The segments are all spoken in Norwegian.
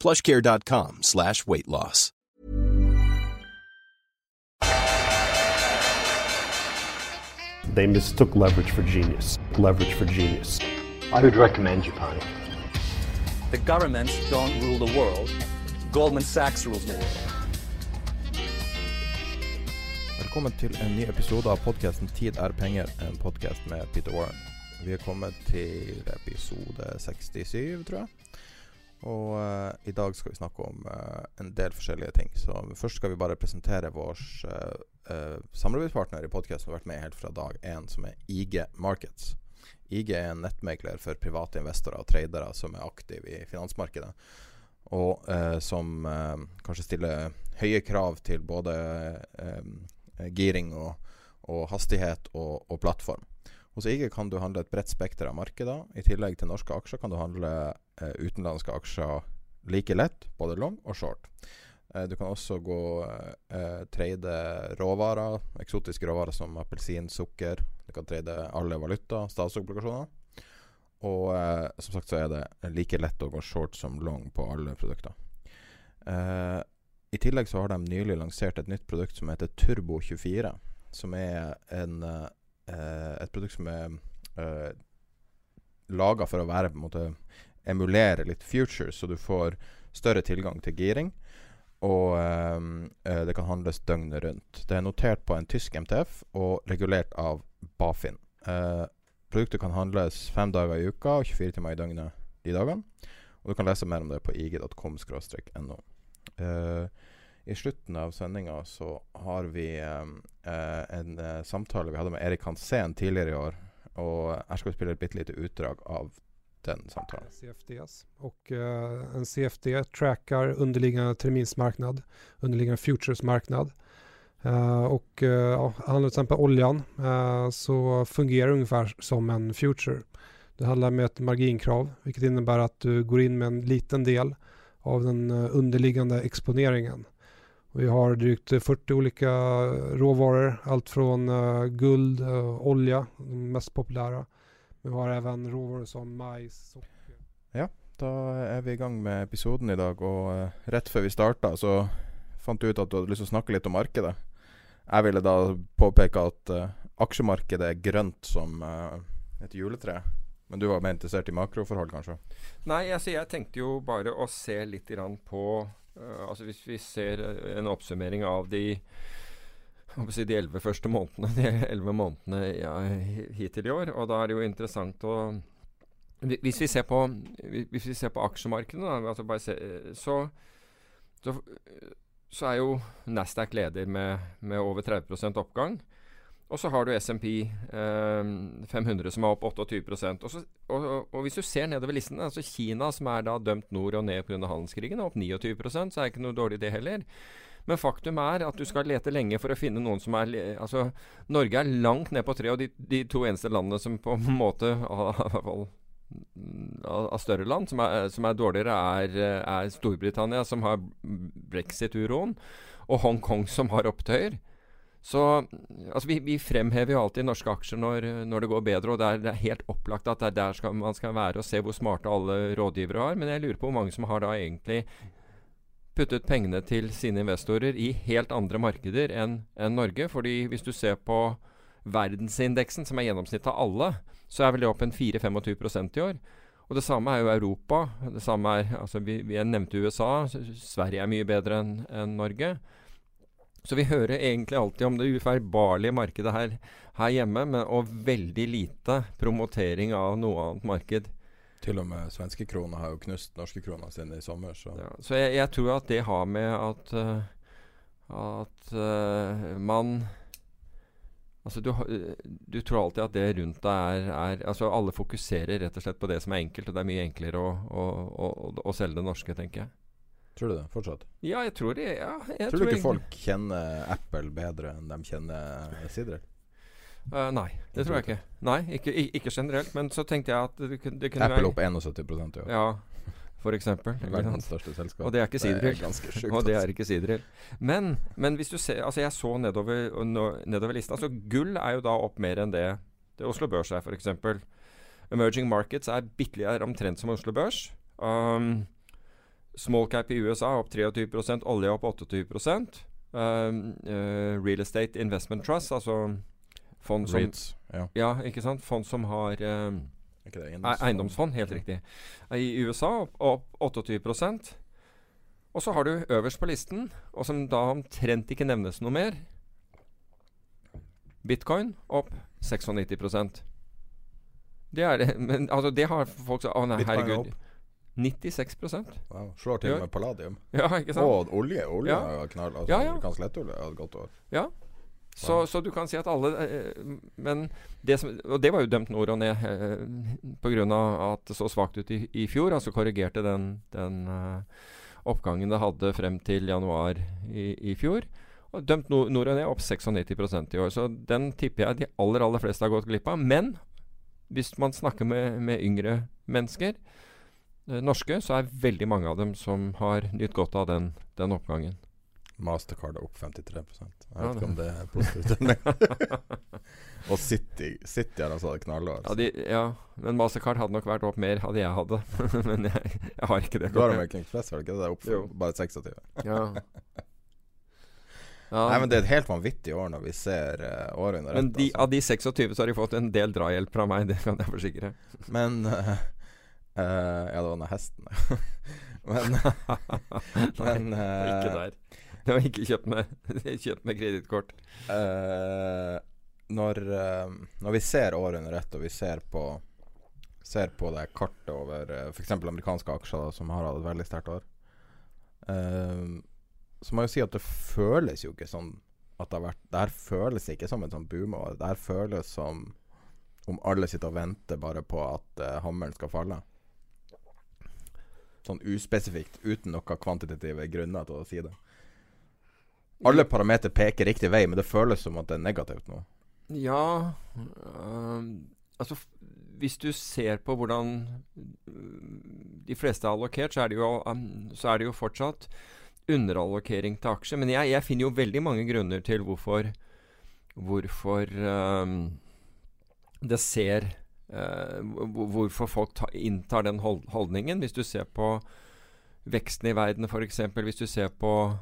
plushcare.com slash weight loss. They mistook leverage for genius. Leverage for genius. I would recommend Japan. The governments don't rule the world. Goldman Sachs rules the world. Velkommen til en ny episode av podkasten 'Tid er penger', en podkast med Peter Warren. Vi er kommet til episode 67, tror jeg. Og uh, i dag skal vi snakke om uh, en del forskjellige ting. Så først skal vi bare presentere vår uh, eh, samarbeidspartner i podkasten som har vært med helt fra dag én, som er IG Markets. IG er en nettmegler for private investorer og tradere som er aktive i finansmarkedet. Og som kanskje stiller høye krav til både giring og, og hastighet og, og plattform. Hos IG kan du handle et bredt spekter av markeder. I tillegg til norske aksjer kan du handle utenlandske aksjer like lett, både long og short. Eh, du kan også gå eh, trade råvarer, eksotiske råvarer som appelsin, sukker. Du kan trade alle valuta, statsobligasjoner. Og eh, som sagt så er det like lett å gå short som long på alle produkter. Eh, I tillegg så har de nylig lansert et nytt produkt som heter Turbo24. Som er en, eh, et produkt som er eh, laga for å være på en måte emulere litt futures, så du får større tilgang til giring. Og eh, det kan handles døgnet rundt. Det er notert på en tysk MTF og regulert av Bafin. Eh, produktet kan handles fem dager i uka og 24 timer i døgnet de dagene. Og du kan lese mer om det på ig.com-no. Uh, I slutten av sendinga så har vi um, uh, en uh, samtale vi hadde med Erik Hansen tidligere i år. Og jeg skal spille et bitte lite utdrag av den samtalen. CFDs. Och uh, en CFD trackar underliggande terminsmarknad, underliggande futuresmarknad. Eh, och eh, ja, handlar till exempel oljan eh, så fungerar ungefär som en future. Det handlar med ett marginkrav vilket innebär att du går in med en liten del av den underliggende exponeringen. Vi har drygt 40 olika råvaror, allt från eh, guld, eh, olja, de mest populära. Vi har även råvaror som majs, socker. Da er vi i gang med episoden i dag, og uh, rett før vi starta, så fant du ut at du hadde lyst til å snakke litt om markedet. Jeg ville da påpeke at uh, aksjemarkedet er grønt som uh, et juletre. Men du var mer interessert i makroforhold, kanskje? Nei, altså jeg tenkte jo bare å se litt på Altså Hvis vi ser en oppsummering av de jeg håper å si de elleve første månedene De elleve månedene ja, hittil i år. Og da er det jo interessant å Hvis vi ser på, hvis vi ser på aksjemarkedet, da, altså bare se, så, så, så er jo Nasdaq leder med, med over 30% oppgang. Og så har du SMP eh, 500 som er opp 28% og, så, og, og hvis du ser nedover listen, altså Kina som er da dømt nord og ned pga. handelskrigen, er opp 29% så er det ikke noe dårlig det heller. Men faktum er at du skal lete lenge for å finne noen som er Altså, Norge er langt ned på tre, og de, de to eneste landene som på en måte av, av, større land som er, som er dårligere, er, er Storbritannia, som har brexit-uroen, og Hongkong, som har opptøyer. Så altså, vi, vi fremhever jo alltid norske aksjer når, når det går bedre, og det er, det er helt opplagt at det er der skal, man skal være og se hvor smarte alle rådgivere har. Men jeg lurer på hvor mange som har da egentlig puttet pengene til sine investorer i helt andre markeder enn en Norge. Fordi hvis du ser på verdensindeksen, som er gjennomsnittet av alle, så er vel det opp en 4-25 i år. Og det samme er jo Europa. Det samme er, altså vi, vi nevnte USA. Sverige er mye bedre enn en Norge. Så vi hører egentlig alltid om det ufeilbarlige markedet her, her hjemme, men, og veldig lite promotering av noe annet marked. Til og med svenske kroner har jo knust norske kroner sine i sommer. Så, Ja, så jeg, jeg tror at det har med at uh, at uh, man Altså du, du tror alltid at det rundt deg er, er Altså alle fokuserer rett og slett på det som er enkelt, og det er mye enklere å, å, å, å, selge det norske, tenker jeg. tror du det fortsatt? Ja, jeg tror det. Ja, jeg tror du ikke folk kjenner Apple bedre enn de kjenner Sidrel? Eh, nei, det tror jeg ikke. Nei, ikke, ikke generelt. Men så tenkte jeg at det, det kunne Apple opp 71 i år. Ja, for eksempel. Verdens største selskap. Og det er ikke Sidril. Det ganske sjukt. Og det altså. er ikke Sidril. Men, men hvis du ser Altså, jeg så nedover, nedover lista. Altså, gull er jo da opp mer enn det det Oslo Børs er, f.eks. Emerging markets er bitte litt omtrent som Oslo Børs. Um, small cap i USA opp 23 olje opp 28 um, uh, Real estate investment trust, altså fond som REITs. Ja. Ja, ikke sant? Fond som har um, eiendomsfond? Eiendomsfond, helt riktig. I USA opp, opp 28 Og så har du øverst på listen, og som da omtrent ikke nevnes noe mer Bitcoin opp 96% Det er det. Men altså, det har folk sagt Å nei, Bitcoin er herregud. opp. 96 Wow. Slår til og med palladium. Ja, ikke sant? Og olje. Olje Ja. knall. Altså, Ja, ja. Amerikansk lettolje et godt år. Ja. Så, så du kan si at alle eh, Men det som, Og det var jo dømt nord og ned eh, pga. at det så svakt ut i, i fjor. Altså korrigerte den, den eh, oppgangen det hadde frem til januar i, i fjor. Og dømt nord, nord og ned opp 96 i år. Så den tipper jeg de aller aller fleste har gått glipp av. Men hvis man snakker med, med yngre mennesker, eh, norske, så er veldig mange av dem som har nytt godt av den, den oppgangen. Mastercard er opp 53 Jeg Ja, vet det- ikke om det er positivt. Og City, City har altså et knallår. Ja, de, ja, men Mastercard hadde nok vært opp mer hadde jeg hadde. men jeg, jeg har ikke det. Du har American Express, har du ikke det? Det er opp Jo. for bare 26. Ja. Ja, Nei, men det er et helt vanvittig år når vi ser uh, året under men ett. de, altså. av de 26 så har de fått en del drahjelp fra meg, det kan jeg forsikre. Men uh, uh, Ja, det var den hesten. men men Ikke der. Det var ikke kjøpt med, kjøpt med kredittkort. Uh, når, uh, når vi ser året under ett, og vi ser på Ser på det kartet over uh, f.eks. amerikanske aksjer, da, som har hatt et veldig sterkt år, uh, så må jeg jo si at det føles jo ikke sånn at det har vært Det her føles ikke som et sånn boomår. Det her føles som om alle sitter og venter bare på at uh, hammeren skal falle. Sånn uspesifikt, uten noen kvantitative grunner til å si det. Alle parametere peker riktig vei, men det føles som at det er negativt nå. Ja øh, Altså, hvis du ser på hvordan øh, de fleste er allokert, så er det jo, så er det jo fortsatt underallokering til aksjer. Men jeg, jeg finner jo veldig mange grunner til hvorfor Hvorfor øh, det ser øh, Hvorfor folk ta, inntar den hold, holdningen. Hvis du ser på veksten i verden, f.eks. Hvis du ser på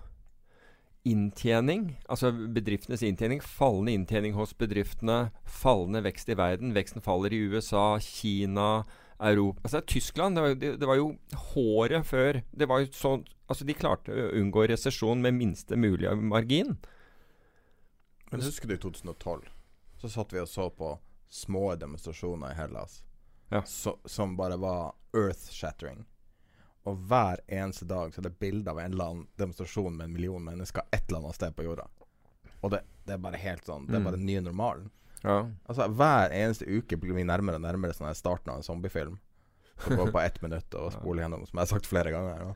inntjening, altså bedriftenes inntjening, fallende inntjening hos bedriftene, fallende vekst i verden. Veksten faller i USA, Kina, Europa Altså Tyskland, det var, det, det var jo håret før Det var jo sånn Altså, de klarte å unngå resesjon med minste mulige margin. Men husker du i 2012? Så satt vi og så på små demonstrasjoner i Hellas Ja. så, som bare var earth-shattering. Og hver eneste dag så er det bilde av en eller annen demonstrasjon med en million mennesker et eller annet sted på jorda. Og det, det er bare helt sånn Det er Mm. bare den nye normalen. Ja. Altså Hver eneste uke blir vi nærmere og nærmere sånn starten av en zombiefilm. Som går på ett minutt og spoler gjennom, som jeg har sagt flere ganger.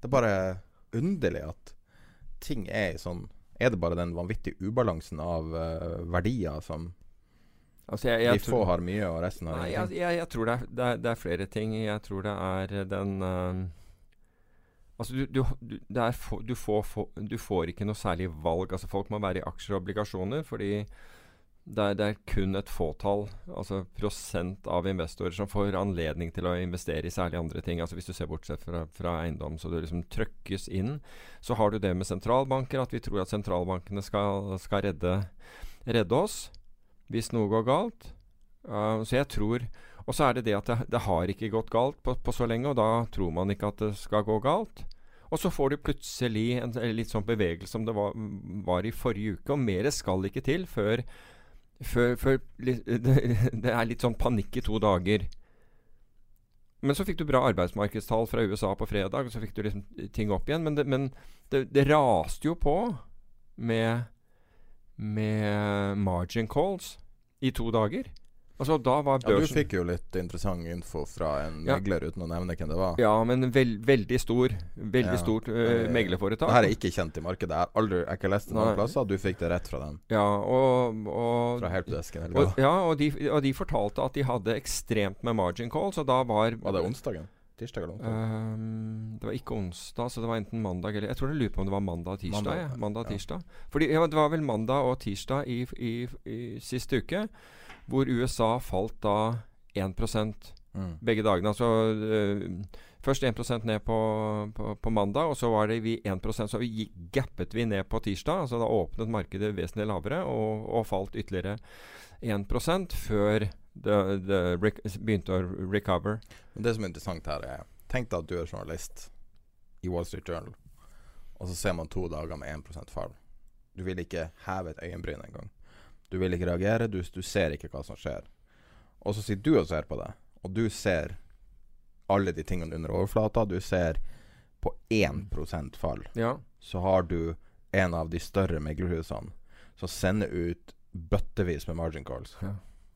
Det er bare underlig at ting er i sånn Er det bare den vanvittige ubalansen av uh, verdier som Altså, jeg, jeg de få har mye, og resten har ingenting? jeg, jeg, jeg tror det er, det, er, det er flere ting. Jeg tror det er den uh, Altså, du, du, du, få, du, får, få, du får ikke noe særlig valg. Altså, folk må være i aksjer og obligasjoner, fordi det er, det er kun et fåtall, altså prosent av investorer, som får anledning til å investere i særlig andre ting. Altså Hvis du ser bortsett fra, fra eiendom, så det liksom trøkkes inn. Så har du det med sentralbanker, at vi tror at sentralbankene skal, skal redde, redde oss hvis noe går galt. Uh, så jeg tror Og så er det det at det, det har ikke gått galt på, på, så lenge, og da tror man ikke at det skal gå galt. Og så får du plutselig en, en litt sånn bevegelse som det var, var, i forrige uke. Og mer skal ikke til før, før, før det, er litt sånn panikk i to dager. Men så fikk du bra arbeidsmarkedstall fra USA på fredag, og så fikk du liksom ting opp igjen. Men det, men det, det raste jo på med, med margin calls i to dager. Altså, da var børsen Ja, Du fikk jo litt interessant info fra en ja. megler, uten å nevne hvem det var. Ja, men veld, veldig stor Veldig ja. stort uh, meglerforetak. Det her er ikke kjent i markedet. Jeg har aldri, jeg ikke lest det noen plasser. Du fikk det rett fra dem. Ja, og, og Fra helpdesken? Og, ja, og de, og de, fortalte at de hadde ekstremt med margin calls, og da var Var det onsdagen? Tirsdag eller noe? Um, det var ikke onsdag, så det var enten mandag eller Jeg tror det lurer på om det var mandag og tirsdag. Mandag, ja. mandag, tirsdag. Fordi ja, Det var vel mandag og tirsdag i, i, i siste uke hvor USA falt da 1 mm. begge dagene. Altså øh, først 1% ned på, på, på, mandag, og så var det vi 1% så vi gappet vi ned på tirsdag. altså Da åpnet markedet vesentlig lavere og, og falt ytterligere 1 før det, det begynte å recover. Men Det som er interessant her, er Tenk deg at du er journalist i Wall Street Journal, og så ser man to dager med 1% fall. Du vil ikke heve et øyenbryn engang. Du vil ikke reagere, du, du, ser ikke hva som skjer. Og så sitter du og ser på det, og du ser alle de tingene under overflata. Du ser på 1% fall. Ja. Så har du en av de større meglerhusene som sender ut bøttevis med margin calls. Ja.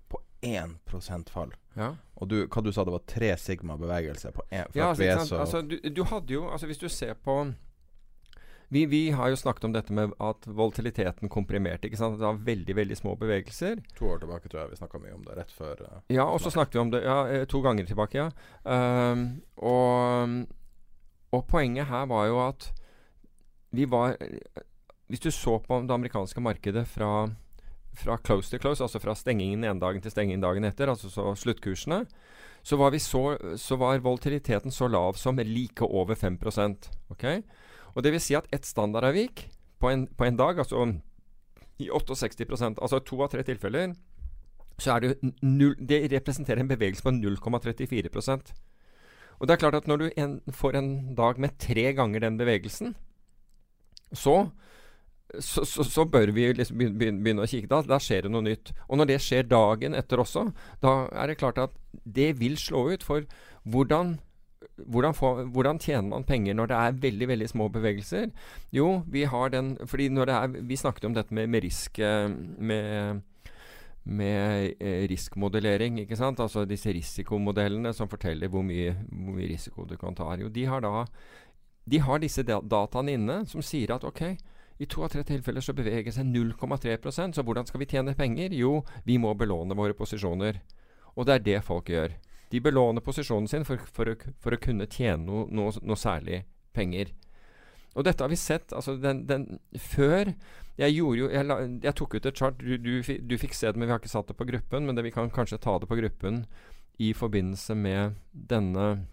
På 1 fall. Ja. Og du, hva du sa det var tre sigma bevegelse på én Ja, altså, altså, du, du, hadde jo Altså, hvis du ser på vi, vi, har jo snakket om dette med at volatiliteten komprimerte. ikke sant? Det var veldig veldig små bevegelser. To år tilbake tror jeg vi snakka mye om det. Rett før uh, Ja, og så snakket vi om det ja, eh, to ganger tilbake, ja. Um, og, og, poenget her var jo at vi var Hvis du så på det amerikanske markedet fra, fra close to close, altså fra stengingen ene dagen til stengingen dagen etter, altså så sluttkursene, så var, så, så var volatiliteten så lav som like over 5% okay? Og det vil si at ett standardavvik på en, på en dag, altså i 68% altså to av tre tilfeller, så er det null, Det representerer en bevegelse på 0,34% Og det er klart at når du en, får en dag med tre ganger den bevegelsen, så så, så, så, bør vi liksom begynne, begynne, å kikke. Da, da skjer det noe nytt. Og når det skjer dagen etter også, da er det klart at det vil slå ut. For hvordan hvordan, få, hvordan, tjener man penger når det er veldig veldig små bevegelser? Jo, vi har den fordi når det er, Vi snakket om dette med, med risk eh, med, med eh, riskmodellering. ikke sant? Altså disse risikomodellene som forteller hvor mye, hvor mye risiko du kan ta. Jo, de har da de har disse dataene inne som sier at ok, i to av tre tilfeller så beveger seg 0,3% så hvordan skal vi tjene penger? Jo, vi må belåne våre posisjoner. Og det er det folk gjør. De belåner posisjonen sin for, for, å, for å, kunne tjene noe, noe, noe, særlig penger. Og dette har vi sett altså den, den, Før Jeg jo jeg, jeg, tok ut et chart. Du, du, du, fikk se det, men vi har ikke satt det på gruppen. Men det, vi kan kanskje ta det på gruppen i forbindelse med denne,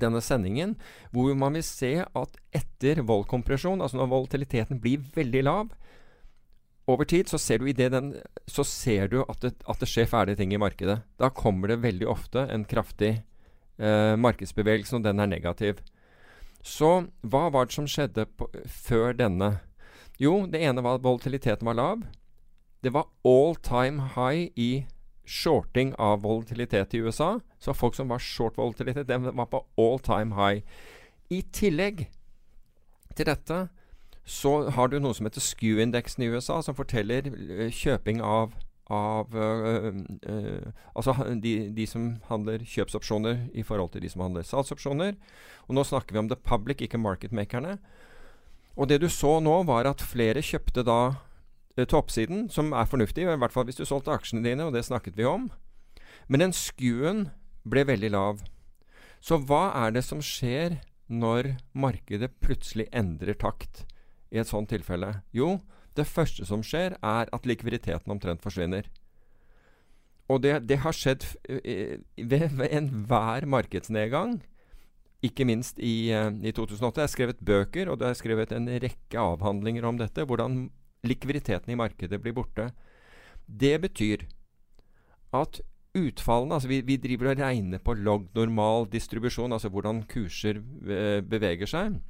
denne sendingen. Hvor man vil se at etter voldkompresjon, altså når volatiliteten blir veldig lav, over tid så ser du, den, så ser du at, det, at, det, skjer ferdige ting i markedet. Da kommer det veldig ofte en kraftig eh, markedsbevegelse, og den er negativ. Så hva var det som skjedde på, før denne? Jo, det ene var at volatiliteten var lav. Det var all time high i shorting av volatilitet i USA. Så folk som var short volatilitet, den var på all time high. I tillegg til dette så har du noe som heter SKU-indeksen i USA, som forteller uh, kjøping av, av øh, øh, Altså de, de, som handler kjøpsopsjoner i forhold til de som handler salgsopsjoner. Og nå snakker vi om the public, ikke marketmakerne. Og det du så nå, var at flere kjøpte da toppsiden, som er fornuftig, i hvert fall hvis du solgte aksjene dine, og det snakket vi om. Men den skuen ble veldig lav. Så hva er det som skjer når markedet plutselig endrer takt? i et sånt tilfelle? Jo, det første som skjer, er at likviditeten omtrent forsvinner. Og det, det har skjedd ved, ved enhver markedsnedgang. Ikke minst i, eh, i 2008. Jeg har skrevet bøker, og det har skrevet en rekke avhandlinger om dette. Hvordan likviditeten i markedet blir borte. Det betyr at utfallene altså vi, vi driver og regner på logg normal distribusjon, altså hvordan kurser eh, beveger seg.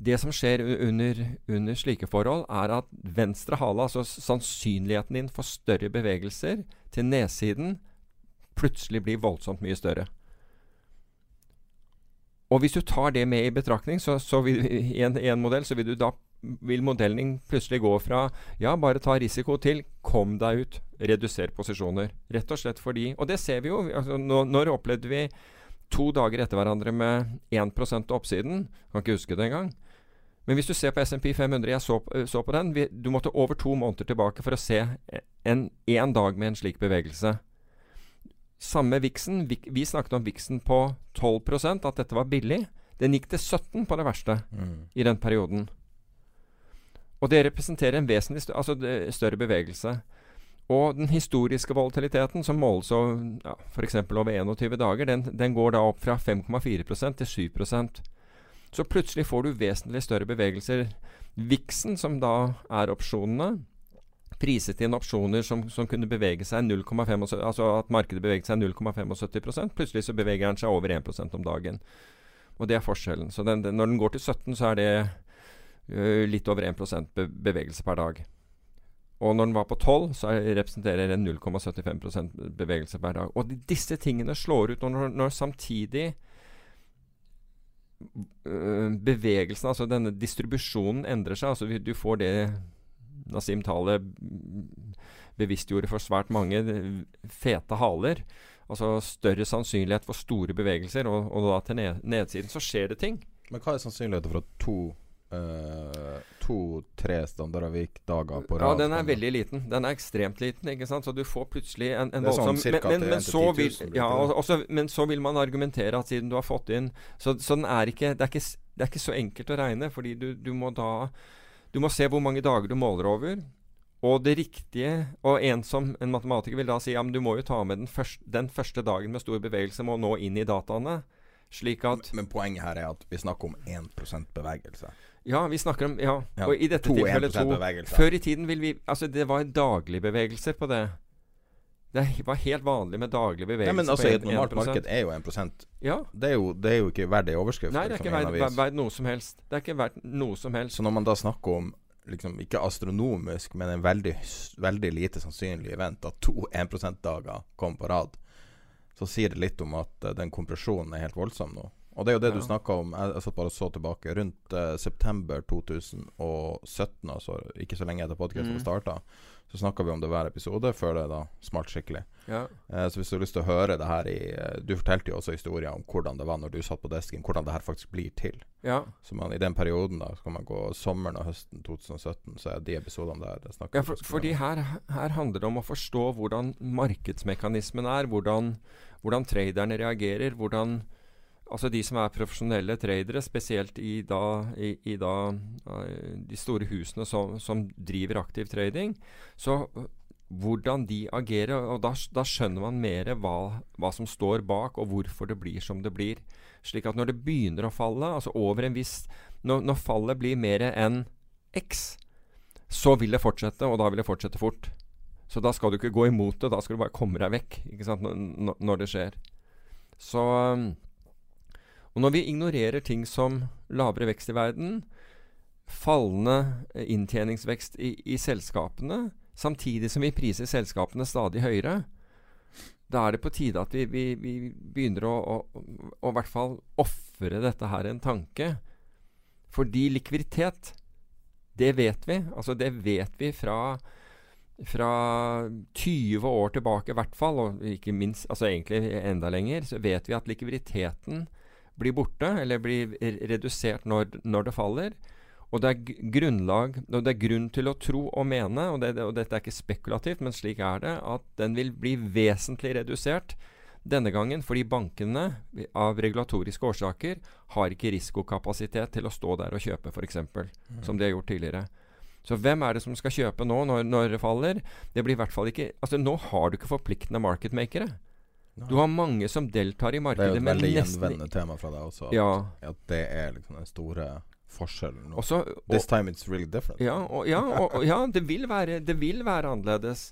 Det som skjer under, under, slike forhold, er at venstre hale, altså sannsynligheten din for større bevegelser til nedsiden, plutselig blir voldsomt mye større. Og hvis du tar det med i betraktning, så, så vil, i, en, en modell, så vil du da vil modellen plutselig gå fra ja, bare ta risiko til kom deg ut, reduser posisjoner. Rett og slett fordi Og det ser vi jo. Altså, når, når opplevde vi to dager etter hverandre med 1 på oppsiden? Kan ikke huske det engang. Men hvis du ser på SMP 500, jeg så, så på den vi, Du måtte over to måneder tilbake for å se en, en dag med en slik bevegelse. Samme Vixen. Vi, vi, snakket om Vixen på 12% at dette var billig. Den gikk til 17 på det verste mm. i den perioden. Og det representerer en vesentlig større, altså større bevegelse. Og den historiske volatiliteten, som måles ja, f.eks. over 21 dager, den, den, går da opp fra 5,4% til 7% Så plutselig får du vesentlig større bevegelser. Vixen, som da er opsjonene, priset inn opsjoner som, som kunne bevege seg 0,75 Altså at markedet beveget seg 0,75% Plutselig så beveger den seg over 1% om dagen. Og det er forskjellen. Så den, den, når den går til 17, så er det litt over 1 be bevegelse per dag. Og når den var på 12, så representerer den 0,75% bevegelse per dag. Og disse tingene slår ut når, når samtidig uh, bevegelsen, altså denne distribusjonen, endrer seg. Altså du får det Nasim Taleh bevisstgjorde for svært mange fete haler. Altså større sannsynlighet for store bevegelser, og, og da til ned, nedsiden så skjer det ting. Men hva er sannsynligheten for at to Uh, to-tre standardavik-dager på rad. Ja, den er veldig liten. Den er ekstremt liten. ikke sant? Så du får plutselig en, en voldsom sånn men, men, men, så vil, ja, også, men så vil man argumentere at siden du har fått inn Så, så den er ikke det, er ikke det, er ikke så enkelt å regne, fordi du, du må da du må se hvor mange dager du måler over. Og det riktige Og en som en matematiker vil da si ja, men du må jo ta med den første, den første dagen med stor bevegelse må nå inn i dataene. Slik at Men, men poenget her er at vi snakker om 1% bevegelse. Ja, vi snakker om Ja, ja og i dette tilfellet to. Bevegelse. Før i tiden vil vi Altså, det var daglige bevegelser på det. Det var helt vanlig med daglige bevegelser. Nei, men altså, Et normalt marked er jo 1 ja. det, er jo, det er jo ikke verdt ei overskrift. Nei, det er liksom, ikke verdt noe som helst. Det er ikke verdt noe som helst. Så når man da snakker om liksom, ikke astronomisk, men en veldig, veldig lite sannsynlig event, at to 1 %-dager kom på rad, så sier det litt om at uh, den kompresjonen er helt voldsom nå. Og det er jo det ja. du snakka om. Jeg, jeg satt bare og så tilbake. Rundt uh, september 2017, altså ikke så lenge etter podkasten mm. starta, så snakka vi om det hver episode før det da smalt skikkelig. Ja. Eh, så hvis du har lyst til å høre det her i eh, Du fortalte jo også historier om hvordan det var når du satt på desken, hvordan det her faktisk blir til. Ja. Så man, i den perioden da Så kan man gå sommeren og høsten 2017, så er de episodene der det snakker Ja, for, fordi her, her, handler det om å forstå hvordan markedsmekanismen er, hvordan, hvordan traderne reagerer, hvordan Altså de som er profesjonelle tradere, spesielt i, da, i, i da, uh, de store husene som, som, driver aktiv trading, så hvordan de agerer. og Da, da skjønner man mer hva, hva, som står bak, og hvorfor det blir som det blir. Slik at når det begynner å falle, altså over en viss Når, når fallet blir mer enn X, så vil det fortsette, og da vil det fortsette fort. Så da skal du ikke gå imot det, da skal du bare komme deg vekk ikke når, når det skjer. Så og når vi ignorerer ting som lavere vekst i verden, fallende eh, inntjeningsvekst i, i selskapene, samtidig som vi priser selskapene stadig høyere, da er det på tide at vi, vi, vi begynner å, å, å, i hvert fall ofre dette her en tanke. Fordi likviditet, det vet vi. Altså det vet vi fra, fra 20 år tilbake i hvert fall, og ikke minst, altså egentlig enda lenger, så vet vi at likviditeten blir borte, eller blir redusert når, når det faller. Og det er grunnlag, og det er grunn til å tro og mene, og, det, og, dette er ikke spekulativt, men slik er det, at den vil bli vesentlig redusert denne gangen fordi bankene av regulatoriske årsaker har ikke risikokapasitet til å stå der og kjøpe, f.eks., mm. som de har gjort tidligere. Så hvem er det som skal kjøpe nå når, når det faller? Det blir i hvert fall ikke Altså Nå har du ikke forpliktende marketmakere. Du har mange som deltar i markedet. Det er jo et veldig gjenvendende tema fra deg også. Ja. At det er liksom den store forskjellen. Også, og, This time it's really different. Ja, og, ja, og, ja det, vil være, det, vil være, annerledes.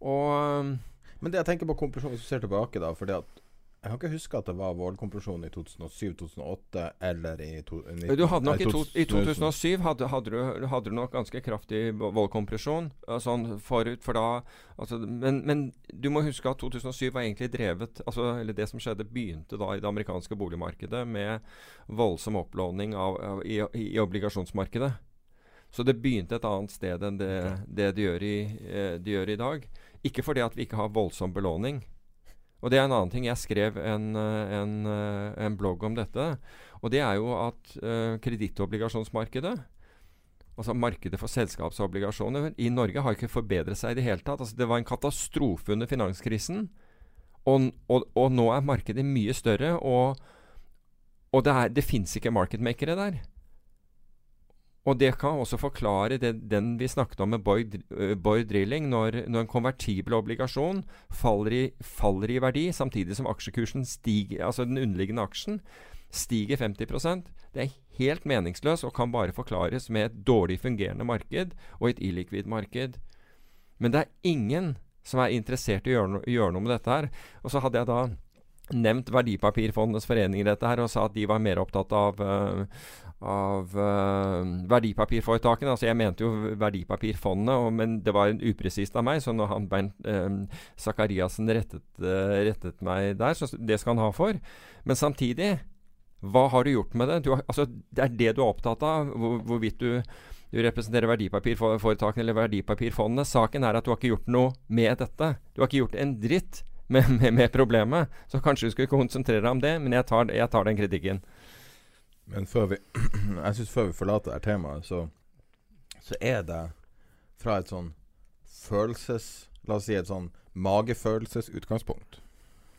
Og um, Men det jeg tenker på konklusjonen, hvis du ser tilbake, da fordi at jeg kan ikke huske at det var vårkompresjon i 2007-2008 eller i to, 19, Du hadde nok nei, i, to, I 2007 hadde, hadde, du, hadde du nok ganske kraftig voldkompresjon uh, sånn forut for da altså, men, men du må huske at 2007 var egentlig drevet altså, Eller det som skjedde, begynte da i det amerikanske boligmarkedet med voldsom opplåning av, av, i, i obligasjonsmarkedet. Så det begynte et annet sted enn det, det de, gjør i, eh, de gjør i dag. Ikke fordi at vi ikke har voldsom belåning. Og det er en annen ting. Jeg skrev en, eh, en, eh, en blogg om dette. Og det er jo at uh, kredittobligasjonsmarkedet, altså markedet for selskapsobligasjoner, i Norge har ikke forbedret seg i det hele tatt. Altså, det var en katastrofe under finanskrisen. Og, og, og nå er markedet mye større, og, og det, er- det fins ikke marketmakere der. Og det kan også forklare det, den vi snakket om med Boyd, uh, Boyd Drilling. Når, når en konvertibel obligasjon faller i, faller i verdi, samtidig som aksjekursen stiger, altså den underliggende aksjen stiger 50% Det er helt meningsløst og kan bare forklares med et dårlig fungerende marked og et illikvid marked. Men det er ingen som er interessert i å gjøre, gjøre noe med dette her. Og så hadde jeg da nevnt Verdipapirfondenes forening i dette her, og sa at de var mer opptatt av, uh, av uh, verdipapirforetakene. Altså jeg mente jo verdipapirfondene, og, men det var upresist av meg. Så når han Bernt eh, Sakariassen rettet, rettet meg der, så det skal han ha for. Men samtidig, hva har du gjort med det? Har, altså, det er det du er opptatt av, hvor, hvorvidt du du representerer verdipapirforetakene eller verdipapirfondene. Saken er at du har ikke gjort noe med dette. Du har ikke gjort en dritt med, med, med problemet. Så kanskje du skulle konsentrere deg om det, men jeg tar, jeg tar den kritikken. Men før vi Jeg syns før vi forlater dette temaet, så, så er det fra et sånn følelses... La oss si et sånn magefølelsesutgangspunkt,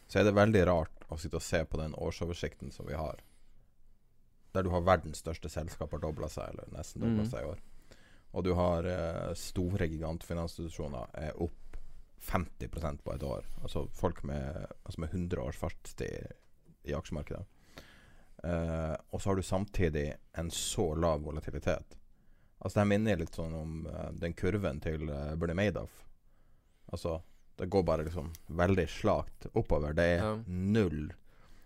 så er det veldig rart å sitte og se på den årsoversikten som vi har. Der du har verdens største selskap har dobla seg, eller nesten dobla mm. seg i år. Og du har eh, store gigantfinansinstitusjoner er opp 50% på et år. Altså folk med, altså med 100 års fartstid i aksjemarkedet. Uh, og så har du samtidig en så lav volatilitet. Altså Det minner litt sånn om uh, den kurven til uh, Bernie Madoff. Altså Det går bare liksom veldig slakt oppover. Det er Ja. null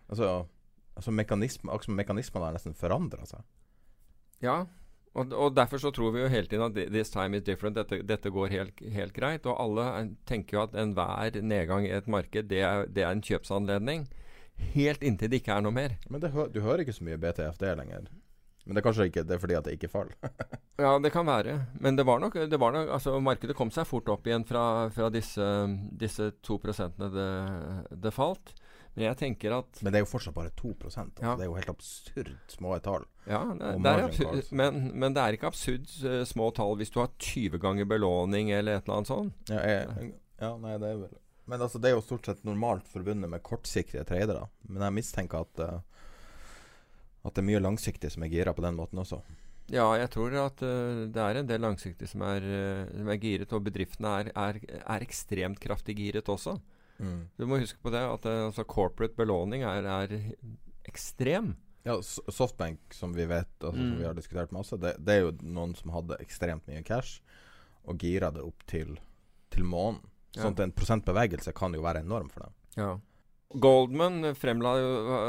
Altså, altså mekanisme, mekanismene har nesten forandra seg. Ja, og, og derfor så tror vi jo hele tiden at this time is different. Dette, dette går helt, helt greit. Og alle er- tenker jo at enhver nedgang i et marked, det er, det er en kjøpsanledning. Helt inntil det ikke er noe mer. Men det, hø- du hører ikke så mye BTFD lenger. Men det er kanskje ikke det er fordi at det ikke faller. Ja, det kan være. Men det var nok, det var nok altså Markedet kom seg fort opp igjen fra, fra disse, disse to prosentene det, det falt. Men jeg tenker at Men det er jo fortsatt bare 2 altså. Ja. Det er jo helt absurd små tall. Ja, det, det absurd, men, men det er ikke absurd uh, små tall hvis du har 20 ganger belåning eller et eller annet sånt. Ja, jeg, ja, nei, det er vel Men altså, det er jo stort sett normalt forbundet med kortsiktige tradere. Men jeg mistenker at uh, At det er mye langsiktig som er gira på den måten også. Ja, jeg tror at uh, det er en del langsiktig som er, uh, som er giret, og bedriftene er, er, er ekstremt kraftig giret også. Mm. Du må huske på det at eh, altså corporate belåning er, er ekstrem. Ja, Softbank, som vi vet, altså, som Mm. vi har diskutert masse, det, det er jo noen som hadde ekstremt mye cash, og gira det opp til, til månen. Sånn at en prosentbevegelse kan jo være enorm for dem. Ja. Goldman fremla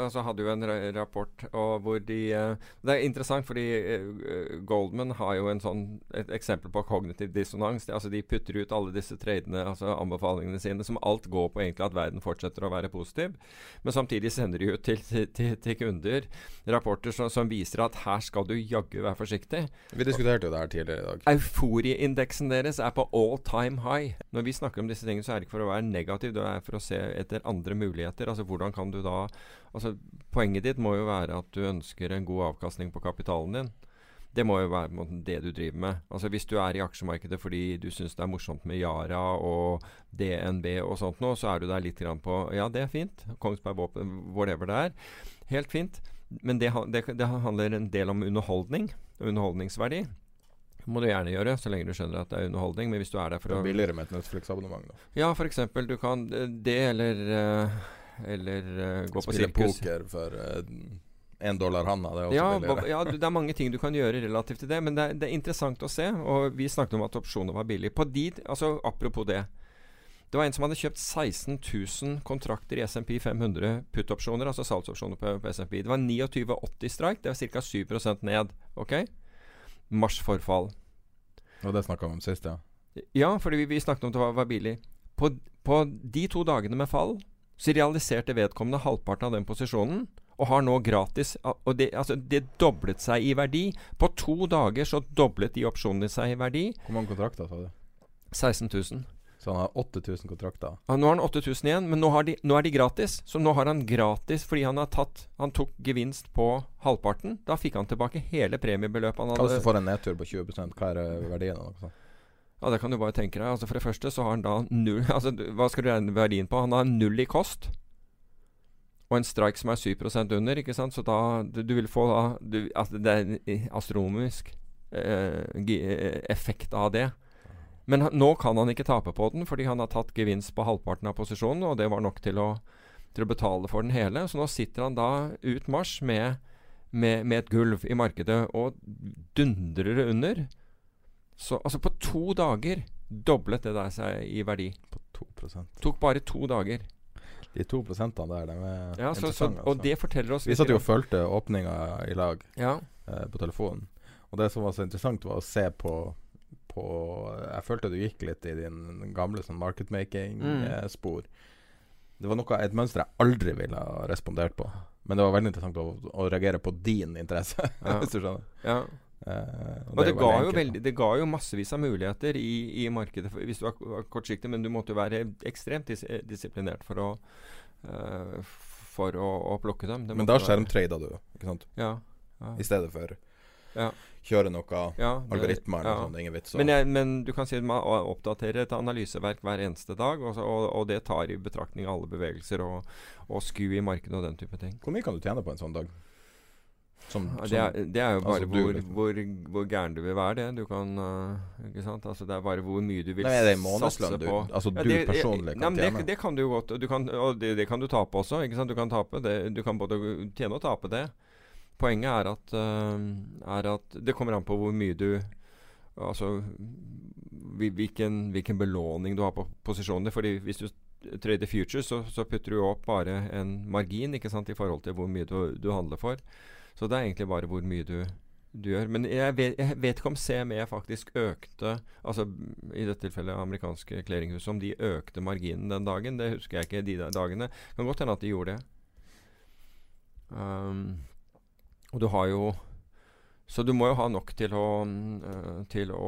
altså hadde jo en rapport og hvor de eh, Det er interessant, fordi eh, Goldman har jo en sånn, et eksempel på kognitiv dissonans. De, altså De putter ut alle disse tradene, altså anbefalingene sine, som alt går på egentlig at verden fortsetter å være positiv. Men samtidig sender de ut til, til, til kunder rapporter som, som viser at her skal du jaggu være forsiktig. Vi diskuterte jo det her tidligere i dag. Euforiindeksen deres er på all time high. Når vi snakker om disse tingene, så er det ikke for å være negativ, det er for å se etter andre muligheter. Altså hvordan kan du da Altså Poenget ditt må jo være at du ønsker en god avkastning på kapitalen din. Det må jo være det du driver med. Altså Hvis du er i aksjemarkedet fordi du syns det er morsomt med Yara og DNB og sånt nå, så er du der litt grann på Ja, det er fint. Kongsberg Våpen, whatever det er. Helt fint. Men det, det, det handler en del om underholdning underholdningsverdi. Må du gjerne gjøre, så lenge du skjønner at det er underholdning. Men hvis du er der for å billigere med et Netflix-abonnement. da Ja, eksempel. Du kan eh, det, eller eh, Eller uh, gå på Spille poker for én dollar handa, det er også Ja, billigere. ja, det er mange ting du kan gjøre relativt til det, men det er, det er interessant å se. Og vi snakket om at opsjoner var billig. På de, altså Apropos det. Det var en som hadde kjøpt 16 000 kontrakter i SMP 500 put-opsjoner, altså salgsopsjoner på, på SMP. Det var 29,80 strike. Det var ca. 7% ned. Ok? Marsforfall. Og det snakka vi om sist, ja. Ja, fordi vi, vi snakket om at det var, var billig. På, på de to dagene med fall så realiserte vedkommende halvparten av den posisjonen. Og har nå gratis Og det, altså, det doblet seg i verdi. På to dager så doblet de opsjonene seg i verdi. Hvor mange kontrakter sa du? 16 000. Så han har 8000 kontrakter? Ja, nå har han 8000 igjen, men nå, de, nå, er de gratis. Så nå har han gratis fordi han har tatt Han tok gevinst på halvparten. Da fikk han tilbake hele premiebeløpet han hadde. Altså for en nedtur på 20 hva er verdien? Også? Ja, Det kan du bare tenke deg. Altså For det første så har han da null Altså Hva skal du regne verdien på? Han har null i kost. Og en strike som er 7 under, ikke sant? Så da Du, du vil få da du, altså Det er en astronomisk eh, eh, effekt av det. Men nå kan han ikke tape på den, fordi han har tatt gevinst på halvparten av posisjonen, og det var nok til å, til å betale for den hele. Så nå sitter han da ut mars med, med, med et gulv i markedet og dundrer under. Så altså på to dager doblet det der seg i verdi. På 2% Tok bare to dager. De to prosentene der, de er ja, så, så, Og altså. det forteller oss Vi satt jo og fulgte åpninga i lag ja. eh, på telefonen. Og det som var så interessant, var å se på, på Jeg følte du gikk litt i din gamle sånn marketmaking-spor. Mm. Eh, det var noe, et mønster jeg aldri ville ha respondert på. Men det var veldig interessant å, å reagere på din interesse, ja. hvis du skjønner. Ja. Uh, og, og det, ga veldig, det ga jo massevis av muligheter i, i markedet for, hvis du var kortsiktig, men du måtte jo være ekstremt dis disiplinert for å uh, for å, å, plukke dem. men da skjermtrada du, ikke sant? Ja, ja. I stedet for ja. kjøre noe ja, algoritmer eller sånn. Ingen vits. Men, jeg, men, du kan si at man oppdaterer et analyseverk hver eneste dag, og, og, og det tar i betraktning alle bevegelser og, og sku i markedet og den type ting. Hvor mye kan du tjene på en sånn dag? Som, som, det, er, det, er, jo bare altså, hvor, hvor, hvor, gæren du vil være, det. Du kan uh, Ikke sant? Altså, det er bare hvor mye du vil Nei, satse på. Du, altså ja, det, du personlig kan nei, tjene? Det, det, kan du godt. Du kan, og det, kan du tape også. Ikke sant? Du kan tape det. Du kan både tjene og tape det. Poenget er at, uh, er at det kommer an på hvor mye du Altså hvilken, hvilken belåning du har på posisjonen. Fordi hvis du trader futures, så, så putter du opp bare en margin ikke sant, i forhold til hvor mye du, du handler for. Så det er egentlig bare hvor mye du, du gjør. Men jeg vet, jeg vet, ikke om CME faktisk økte Altså i dette tilfellet amerikanske clearinghuset, om de økte marginen den dagen. Det husker jeg ikke de dagene. Det kan godt hende at de gjorde det. Um, og du har jo så du må jo ha nok til å, uh, til å,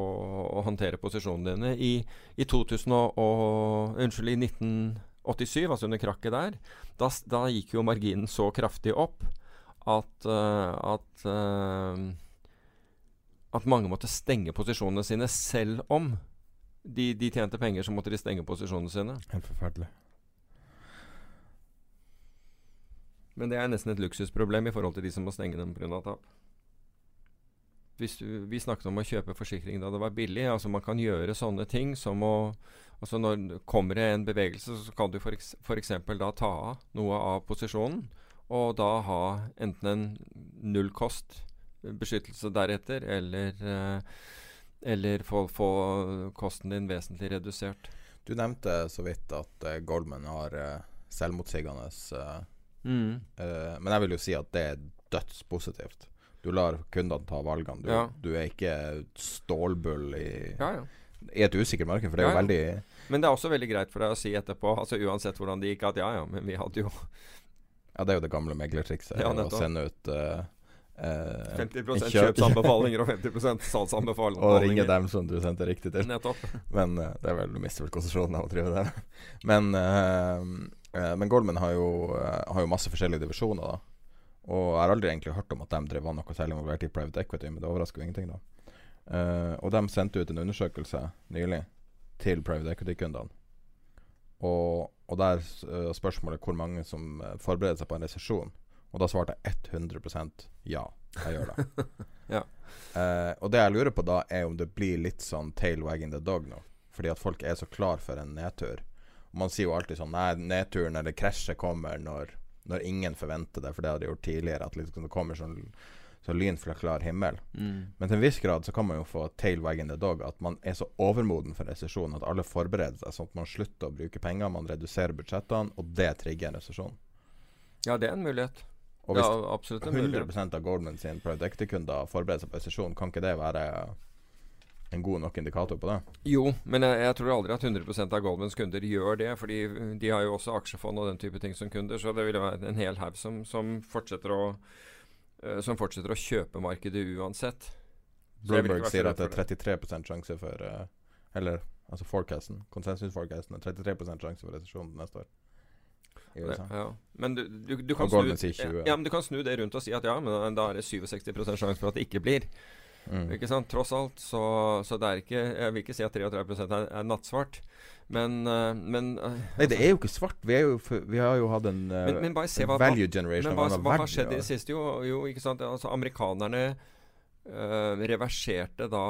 å håndtere posisjonene dine. I, i 2000 og, og, Unnskyld, i 1987, altså under krakket der, da, da, gikk jo marginen så kraftig opp at, uh, at, uh, at mange måtte stenge posisjonene sine selv om de, de, tjente penger, så måtte de stenge posisjonene sine. Helt forferdelig. Men det er nesten et luksusproblem i forhold til de som må stenge dem pga. tap. Hvis du, vi snakket om å kjøpe forsikring da det var billig. altså Man kan gjøre sånne ting som å altså Når kommer det en bevegelse, så kan du f.eks. da ta av noe av posisjonen og da ha enten en nullkost beskyttelse deretter, eller, eh, eller få, få, kosten din vesentlig redusert. Du nevnte så vidt at uh, Goldman har uh, selvmotsigende uh, mm. uh, Men jeg vil jo si at det er dødspositivt. Du lar kundene ta valgene. Du, ja. du er ikke stålbull i, ja, ja. i et usikkert marked, for det er jo veldig Men det er også veldig greit for deg å si etterpå, altså uansett hvordan det gikk, at ja ja, men vi hadde jo ja, det er jo det gamle meglertrikset. Ja, å sende ut uh, uh, 50 kjøpsanbefalinger og 50% salgsanbefalinger. og ringe dem som du sendte riktig til. Nettopp. Men uh, det er vel du mister vel konsesjonen av å drive det. men, men Goldman har jo, har jo, masse forskjellige divisjoner, da. Og jeg har aldri egentlig hørt om at de drev noe særlig involvert i private equity, men det overrasker jo ingenting, da. og de sendte ut en undersøkelse nylig til private equity-kundene. Og og der uh, spørsmålet hvor mange som uh, forbereder seg på en resesjon. Og da svarte jeg 100% ja, jeg gjør det. ja. uh, og det jeg lurer på da, er om det blir litt sånn tail wagging the dog nå. Fordi at folk er så klar for en nedtur. Og man sier jo alltid sånn Nei, nedturen eller krasjet kommer når, når ingen forventer det, for det har de gjort tidligere. At liksom det kommer sånn, så lyn fra klar himmel. Mm. Men til en viss grad så kan man jo få tail wagging the dog. At man er så overmoden for resesjon at alle forbereder seg, sånn at man slutter å bruke penger, man reduserer budsjettene, og det trigger en resesjon. Ja, det er en mulighet. Og hvis ja, absolutt en mulighet. 100 av Goldman sin private kunder seg på resesjon, kan ikke det være en god nok indikator på det? Jo, men jeg, jeg tror aldri at 100 av Goldmans kunder gjør det. fordi de har jo også aksjefond og den type ting som kunder. Så det vil være en hel haug som, som, fortsetter å, som fortsetter å kjøpe markedet uansett. Bloomberg sier at det er 33 sjanse for eh, Eller altså forecasten, konsensusforecasten er 33 sjanse for resesjon neste år. USA. Ja. Men du, du, du, kan snu, Goldman sier 20. ja, men du kan snu det rundt og si at ja, men da er det 67 sjanse for at det ikke blir. Mm. Ikke sant? Tross alt. Så, så det er ikke Jeg vil ikke si at 33 er, er nattsvart. Men, uh, men uh, Nei, det er jo ikke svart. Vi, jo, vi har jo hatt en, uh, Men- men bare se hva- value generation. Men hva, hva har skjedd i det siste? Jo, jo ikke sant? Altså, amerikanerne reverserte da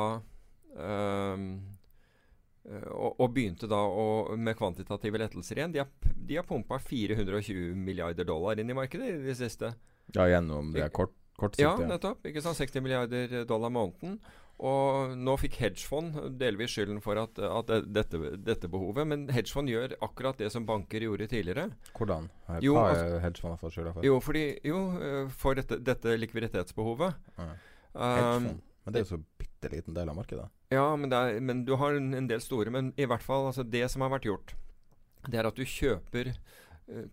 og, og begynte da å, med kvantitative lettelser igjen. De har, de har pumpa 420 milliarder dollar inn i markedet i det siste. Ja, gjennom det kort, Ja, nettopp. ikke sant? 60 milliarder dollar måneden. Og nå fikk hedgefond delvis skylden for at, at dette, dette behovet. Men hedgefond gjør akkurat det som banker gjorde tidligere. Hvordan? Hva Jo, er altså- hedgefondet fått skylda for? Jo, fordi, jo øh, for dette, dette likviditetsbehovet. Ja. Um, Hedgefond. Men det er jo så bitte liten del av markedet. Ja, men, er, men du har en, en del store. Men i hvert fall, altså det som har vært gjort, det er at du kjøper eh,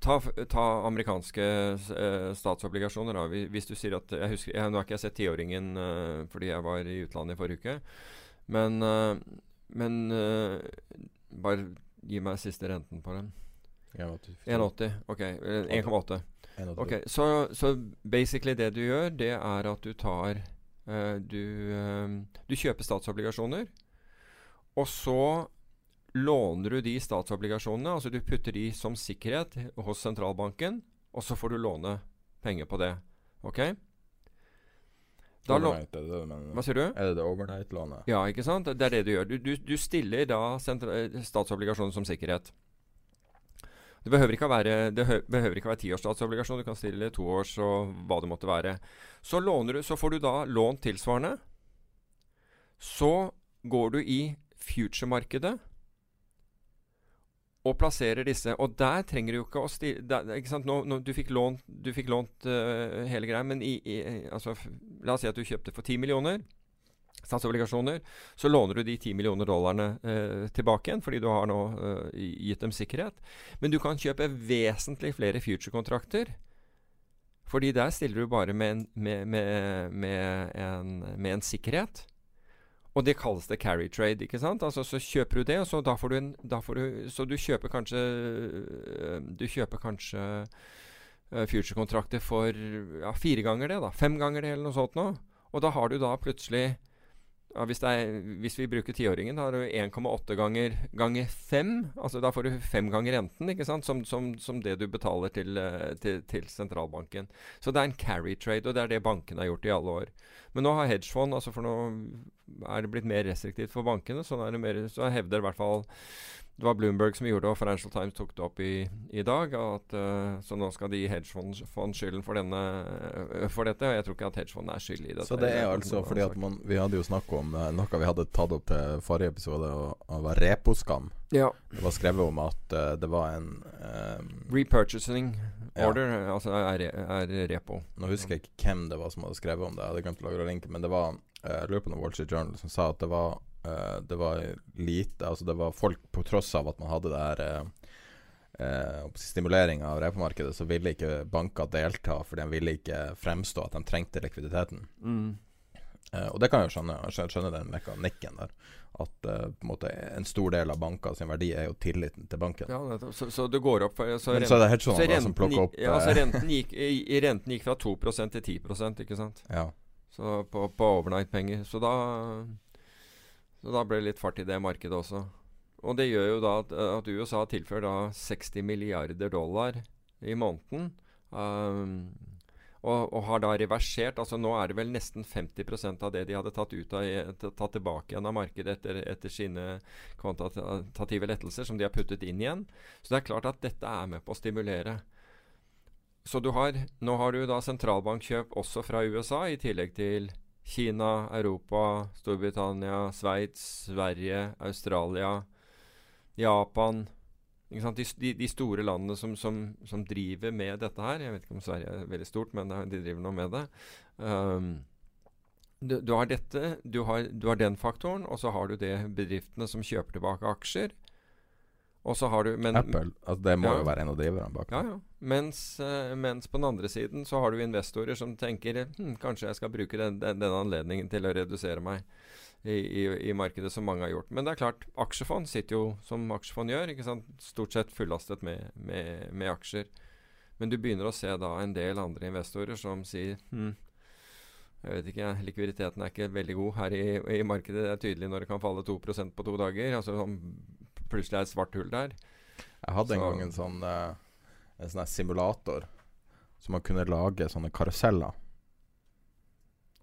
Ta, ta amerikanske eh, statsobligasjoner. Da. Hvis- du sier at jeg husker, jeg, Nå har ikke jeg sett tiåringen eh, fordi jeg var i utlandet i forrige uke. Men, eh, men eh, bare gi meg siste renten på den. 1,80. Ok. eh, 1,8. 1,80. Ok, så, så basically det du gjør, det er at du tar eh, du, eh, du kjøper statsobligasjoner, og så låner du de statsobligasjonene, altså du putter de som sikkerhet hos sentralbanken, og så får du låne penger på det. Ok? Da Overnight, er det men. Hva sier du? Er det det overnight-lånet? Ja, ikke sant? Det er det du gjør. Du, du, du stiller da eh, statsobligasjoner som sikkerhet. Det behøver ikke å være, det hø behøver ikke å være tiårsstatsobligasjon. Du kan stille toårs og hva det måtte være. Så, låner du, så får du da lånt tilsvarende. Så går du i future-markedet og plasserer disse. Og der trenger du jo ikke å stille ikke sant? Nå, nå, Du fikk lånt, du fikk lånt uh, hele greia, men i, i, altså, la oss si at du kjøpte for 10 millioner statsobligasjoner. Så låner du de 10 millioner dollarene uh, tilbake igjen, fordi du har nå uh, gitt dem sikkerhet. Men du kan kjøpe vesentlig flere future-kontrakter. Fordi der stiller du bare med en, med, med, med en, en sikkerhet. Og det kalles det carry trade. ikke sant? Altså Så kjøper du det, og så da får du en da får du, Så du kjøper kanskje øh, Du kjøper kanskje øh, future-kontrakter for ja, fire ganger det, da. Fem ganger det, eller noe sånt nå. Og da har du da plutselig ja, hvis, er, hvis vi bruker tiåringen, da har du 1,8 ganger, ganger 5. Altså da får du fem ganger renten, ikke sant? Som, som, som det du betaler til, eh, til, til sentralbanken. Så det er en carry trade, og det er det bankene har gjort i alle år. Men nå har hedgefond altså For nå er det blitt mer restriktivt for bankene. Sånn er det mer, så hevder i hvert fall det var Bloomberg som gjorde det, og Financial Times tok det opp i, i dag. At, uh, så nå skal de gi hedgefond skylden for, denne, eh, for dette. Og jeg tror ikke at hedgefond er skyld i dette. Så det er altså fordi at man Vi hadde jo snakk om uh, noe vi hadde tatt opp til forrige episode, og, og var reposkam. Ja. Det var skrevet om at uh, det var en eh, Repurchasing Ja. order, altså er, er repo. Nå husker jeg ikke hvem det var som hadde skrevet om det, jeg hadde glemt å lagre linken, men det var uh, på noe Wall Street Journal som sa at det var eh, Det var lite Altså det var folk på tross av at man hadde det her uh, eh, stimulering av repomarkedet, så ville ikke banker delta, for de ville ikke fremstå at de trengte likviditeten. Eh, og det kan jeg jo skjønne. Skjønner den mekanikken der. At uh, på en måte en stor del av banker sin verdi er jo tilliten til banken. Ja, så, så det går opp for, så Men så det sånn så da renten gikk- opp, Ja, altså eh, renten gikk, renten gikk fra 2% til 10 ikke sant? Ja. Så på, på overnight-penger. Så da Så da ble det litt fart i det markedet også. Og det gjør jo da at, at USA tilfører da 60 milliarder dollar i måneden. Um, og, og har da reversert altså Nå er det vel nesten 50% av det de hadde tatt, av, tatt tilbake igjen av markedet etter, etter sine kvantitative lettelser, som de har puttet inn igjen. Så det er klart at dette er med på å stimulere. så du har, nå har du da sentralbankkjøp også fra USA, i tillegg til Kina, Europa, Storbritannia, Sveits, Sverige, Australia, Japan de, de, de, store landene som, som, som, driver med dette her Jeg vet ikke om Sverige er veldig stort, men de driver nå med det. Um, du, du, har dette, du har, du har, den faktoren, og så har du det bedriftene som kjøper tilbake aksjer. Og så har du men, Apple. Altså det må ja, jo være en av driverne bak. Ja, ja. Mens, uh, mens, på den andre siden så har du investorer som tenker hm, kanskje jeg skal bruke den, den, denne anledningen til å redusere meg i, i, i, markedet, som mange har gjort. Men det er klart, aksjefond sitter jo som aksjefond gjør, stort sett fullastet med, med, med, aksjer. Men du begynner å se da en del andre investorer som sier hm, jeg vet ikke, likviditeten er ikke veldig god her i, i, markedet. Det er tydelig når det kan falle 2% på to dager. Altså sånn, Plutselig er et svart hull der. Jeg hadde Så. en gang en sånn, uh, en sånn simulator som man kunne lage sånne karuseller.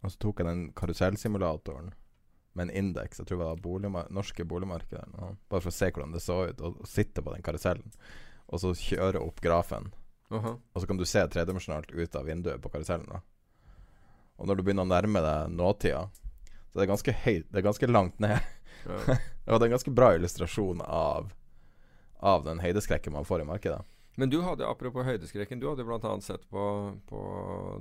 Og så tok jeg den karusellsimulatoren med en indeks, jeg tror det var boligmar norske boligmarkedet, bare for å se hvordan det så ut, og, og sitte på den karusellen, og så kjøre opp grafen. Uh -huh. Og så kan du se tredimensjonalt ut av vinduet på karusellen. Da. Og når du begynner å nærme deg nåtida, så det er ganske høyt, det er ganske langt ned. Ja. det var en ganske bra illustrasjon av, av den høydeskrekken man får i markedet. Men du hadde, apropos høydeskrekken, du hadde bl.a. sett på, på,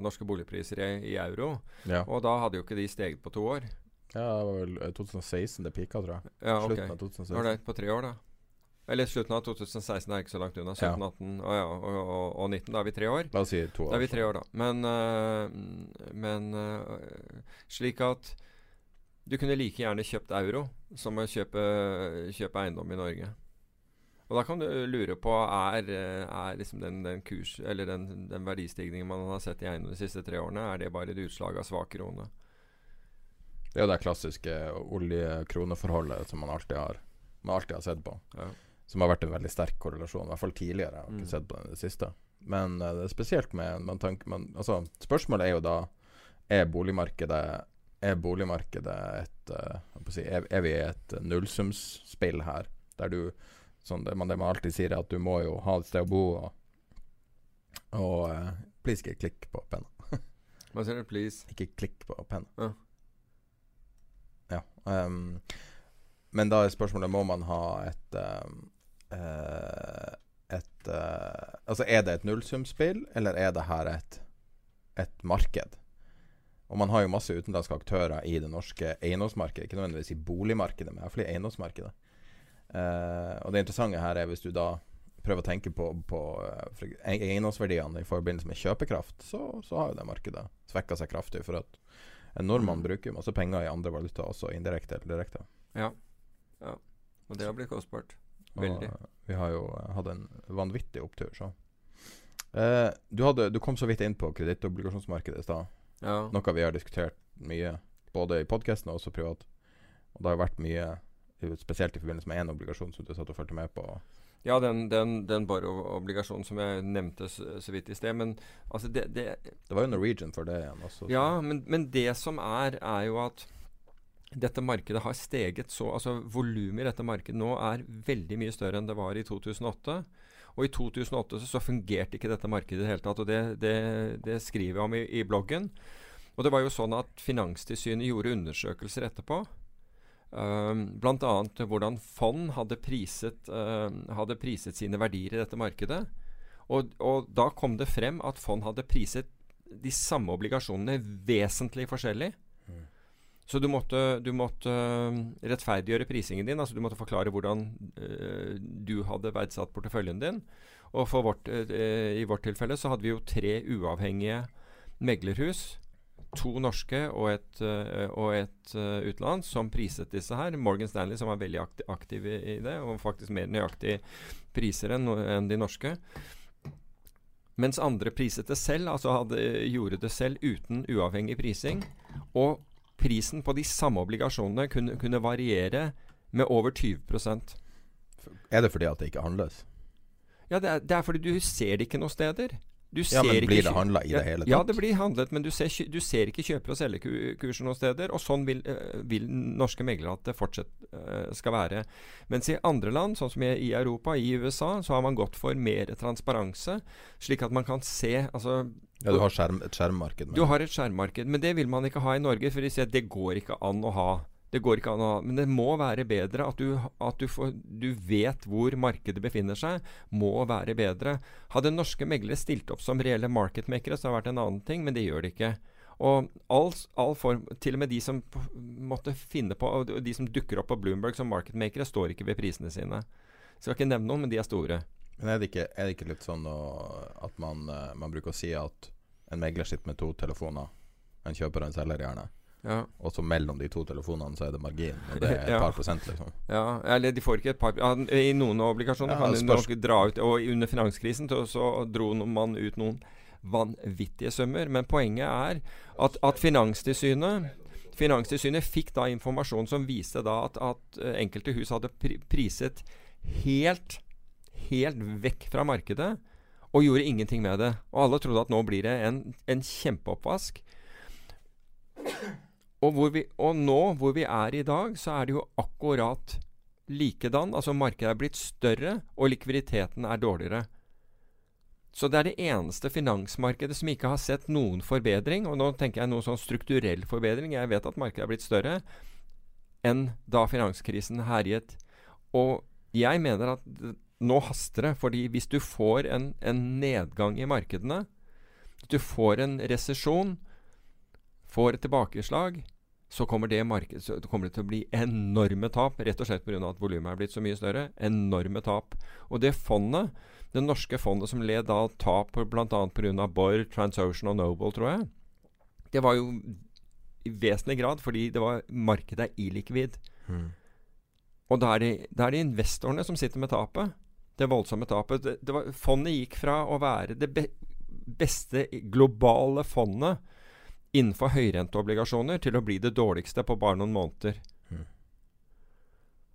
norske boligpriser i, i euro. Ja. Og da hadde jo ikke de steget på to år. Ja, det var vel 2016 eh, det pika, tror jeg. Ja. Slutten av 2016. Ålreit, på tre år, da. Eller slutten av 2016 er ikke så langt unna. 17, ja. 18 og, ja, og, og, og, 19. Da er vi tre år. La oss si to år. Da er vi tre år, da. Men, uh, men uh, slik at du kunne like gjerne kjøpt euro som å kjøpe, kjøpe eiendom i Norge. Og da kan du lure på er, er liksom den, den, kurs Eller den, den verdistigningen man har sett i eiendom de siste tre årene, er det bare et utslag av svak krone? Det er jo det klassiske olje-kroneforholdet som man alltid har Man alltid har sett på. Ja. Som har vært en veldig sterk korrelasjon, i hvert fall tidligere. Jeg har ikke mm. sett på den i det siste. Men uh, det er spesielt med man tenker, man, altså, Spørsmålet er jo da Er boligmarkedet Er boligmarkedet et uh, si, er, vi i et nullsumsspill her, der du sånn, det, man, det, man, alltid sier, er at du må jo ha et sted å bo, og, og uh, please ikke klikk på penna. Hva sier du? Please? Ikke klikk på penna. Ja. Um, men da er spørsmålet må man ha et um, uh, et uh, Altså, er det et nullsumspill, eller er det her et, et marked? Og man har jo masse utenlandske aktører i det norske eiendomsmarkedet. Ikke nødvendigvis i boligmarkedet, men iallfall i eiendomsmarkedet. Uh, og det interessante her er hvis du da prøver å tenke på, på eiendomsverdiene i forbindelse med kjøpekraft, så, så har jo det markedet svekka seg kraftig. For at en nordmann bruker bruker masse penger i andre valuta, også indirekte eller direkte. Ja. ja. Og det har blitt kostbart. Veldig. Og, vi har jo hatt en vanvittig opptur, så. Uh, du, hadde, du, kom så vidt inn på kredittobligasjonsmarkedet i stad. Ja. Noe vi har diskutert mye, både i podkasten og også privat. Og det har vært mye, spesielt i forbindelse med én obligasjon som du satt og fulgte med på. Ja, den, den, den Borrow-obligasjonen som jeg nevnte så, så vidt i sted. Men altså det, det, det var jo Norwegian for det igjen også. Ja, men, men, det som er, er jo at dette markedet har steget så Altså volumet i dette markedet nå er veldig mye større enn det var i 2008. Og i 2008 så, så fungerte ikke dette markedet i det hele tatt. Og det, det, det skriver jeg om i, i bloggen. Og det var jo sånn at Finanstilsynet gjorde undersøkelser etterpå. Uh, Bl.a. hvordan fond hadde priset, uh, hadde priset, sine verdier i dette markedet. Og, og, da kom det frem at fond hadde priset de samme obligasjonene vesentlig forskjellig. Så du måtte, du måtte uh, rettferdiggjøre prisingen din. altså Du måtte forklare hvordan uh, du hadde verdsatt porteføljen din. Og vårt, uh, i vårt tilfelle så hadde vi jo tre uavhengige meglerhus to norske og et, uh, og et utenlands som priset disse her. Morgan Stanley, som var veldig aktiv, aktiv i, i, det, og faktisk mer nøyaktig priser enn en de norske. Mens andre priset det selv, altså hadde, gjorde det selv uten uavhengig prising. Og prisen på de samme obligasjonene kunne, kunne variere med over 20% Er det fordi at det ikke handles? Ja, det er, det er fordi du ser det ikke noen steder. Du Ja, ser men ikke blir det handla i ja, det hele tatt? Ja, det blir handlet, men du ser, du ser ikke kjøper- og selgerkurser noen steder. Og sånn vil, eh, vil norske meglere at det fortsatt eh, skal være. Mens i andre land, sånn som i, Europa, i USA, så har man gått for mer transparanse, slik at man kan se altså, Ja, du har skjerm, et skjermmarked. men- Du har et skjermmarked, men det vil man ikke ha i Norge. For de sier at det går ikke an å ha. Det går ikke an å ha. Men det må være bedre. At du, at du, får, du vet hvor markedet befinner seg, må være bedre. Hadde norske meglere stilt opp som reelle marketmakere, så hadde det vært en annen ting, men det gjør de ikke. Og all, all form, Til og med de som måtte finne på De som dukker opp på Bloomberg som marketmakere, står ikke ved prisene sine. Skal ikke nevne noen, men de er store. Men er det ikke, er det ikke litt sånn at man, eh, man bruker å si at en megler sitter med to telefoner, en kjøper og en selger gjerne, Ja. og så mellom de to telefonene så er det margin, og det er et Ja. par prosent, liksom? Ja, eller de får ikke et par ja, I noen obligasjoner kan de nok dra ut Og under finanskrisen så, dro man ut noen vanvittige summer. Men poenget er at, at Finanstilsynet Finanstilsynet fikk da informasjon som viste da at, at eh, enkelte hus hadde pri priset helt helt vekk fra markedet og gjorde ingenting med det. Og alle trodde at nå blir det en, en kjempeoppvask. Og, vi, og nå hvor vi er i dag, så er det jo akkurat likedan. Altså markedet er blitt større, og likviditeten er dårligere. Så det er det eneste finansmarkedet som ikke har sett noen forbedring. Og nå tenker jeg noe sånn strukturell forbedring. Jeg vet at markedet er blitt større enn da finanskrisen herjet. Og jeg mener at nå haster det. fordi hvis du får en, en nedgang i markedene, du får en resesjon, får et tilbakeslag, så kommer det, marked, så kommer det til å bli enorme tap. Rett og slett pga. at volumet er blitt så mye større. Enorme tap. Og det fondet, det norske fondet som led da tap bl.a. pga. Borr, Transocean og Noble, tror jeg, det var jo i vesentlig grad fordi det var, markedet er illikvid. Og da er, det, da er det investorene som sitter med tapet. Det voldsomme tapet. Det, det var, fondet gikk fra å være det be, beste globale fondet innenfor høyrenteobligasjoner til å bli det dårligste på bare noen måneder. Mm.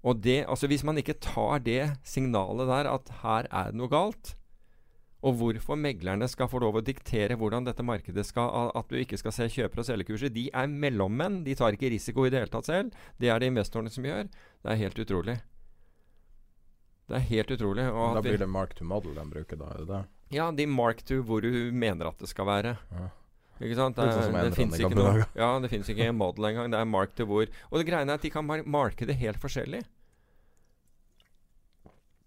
Og det, altså Hvis man ikke tar det signalet der at her er det noe galt, og hvorfor meglerne skal få lov å diktere hvordan dette markedet skal At du ikke skal se kjøper- og selgerkurser. De er mellommenn. De tar ikke risiko i det hele tatt selv. Det er det investorene som gjør. Det er helt utrolig. Det er helt utrolig. og Da blir det mark to model de bruker, da? Er det det? ja, de mark to hvor du mener at det skal være. Ja. Ikke sant? Det, Litt sånn det fins ikke noe. Ja, det finnes ikke en model engang. Det er mark til hvor. Og det greiene er at de kan mar marke det helt forskjellig.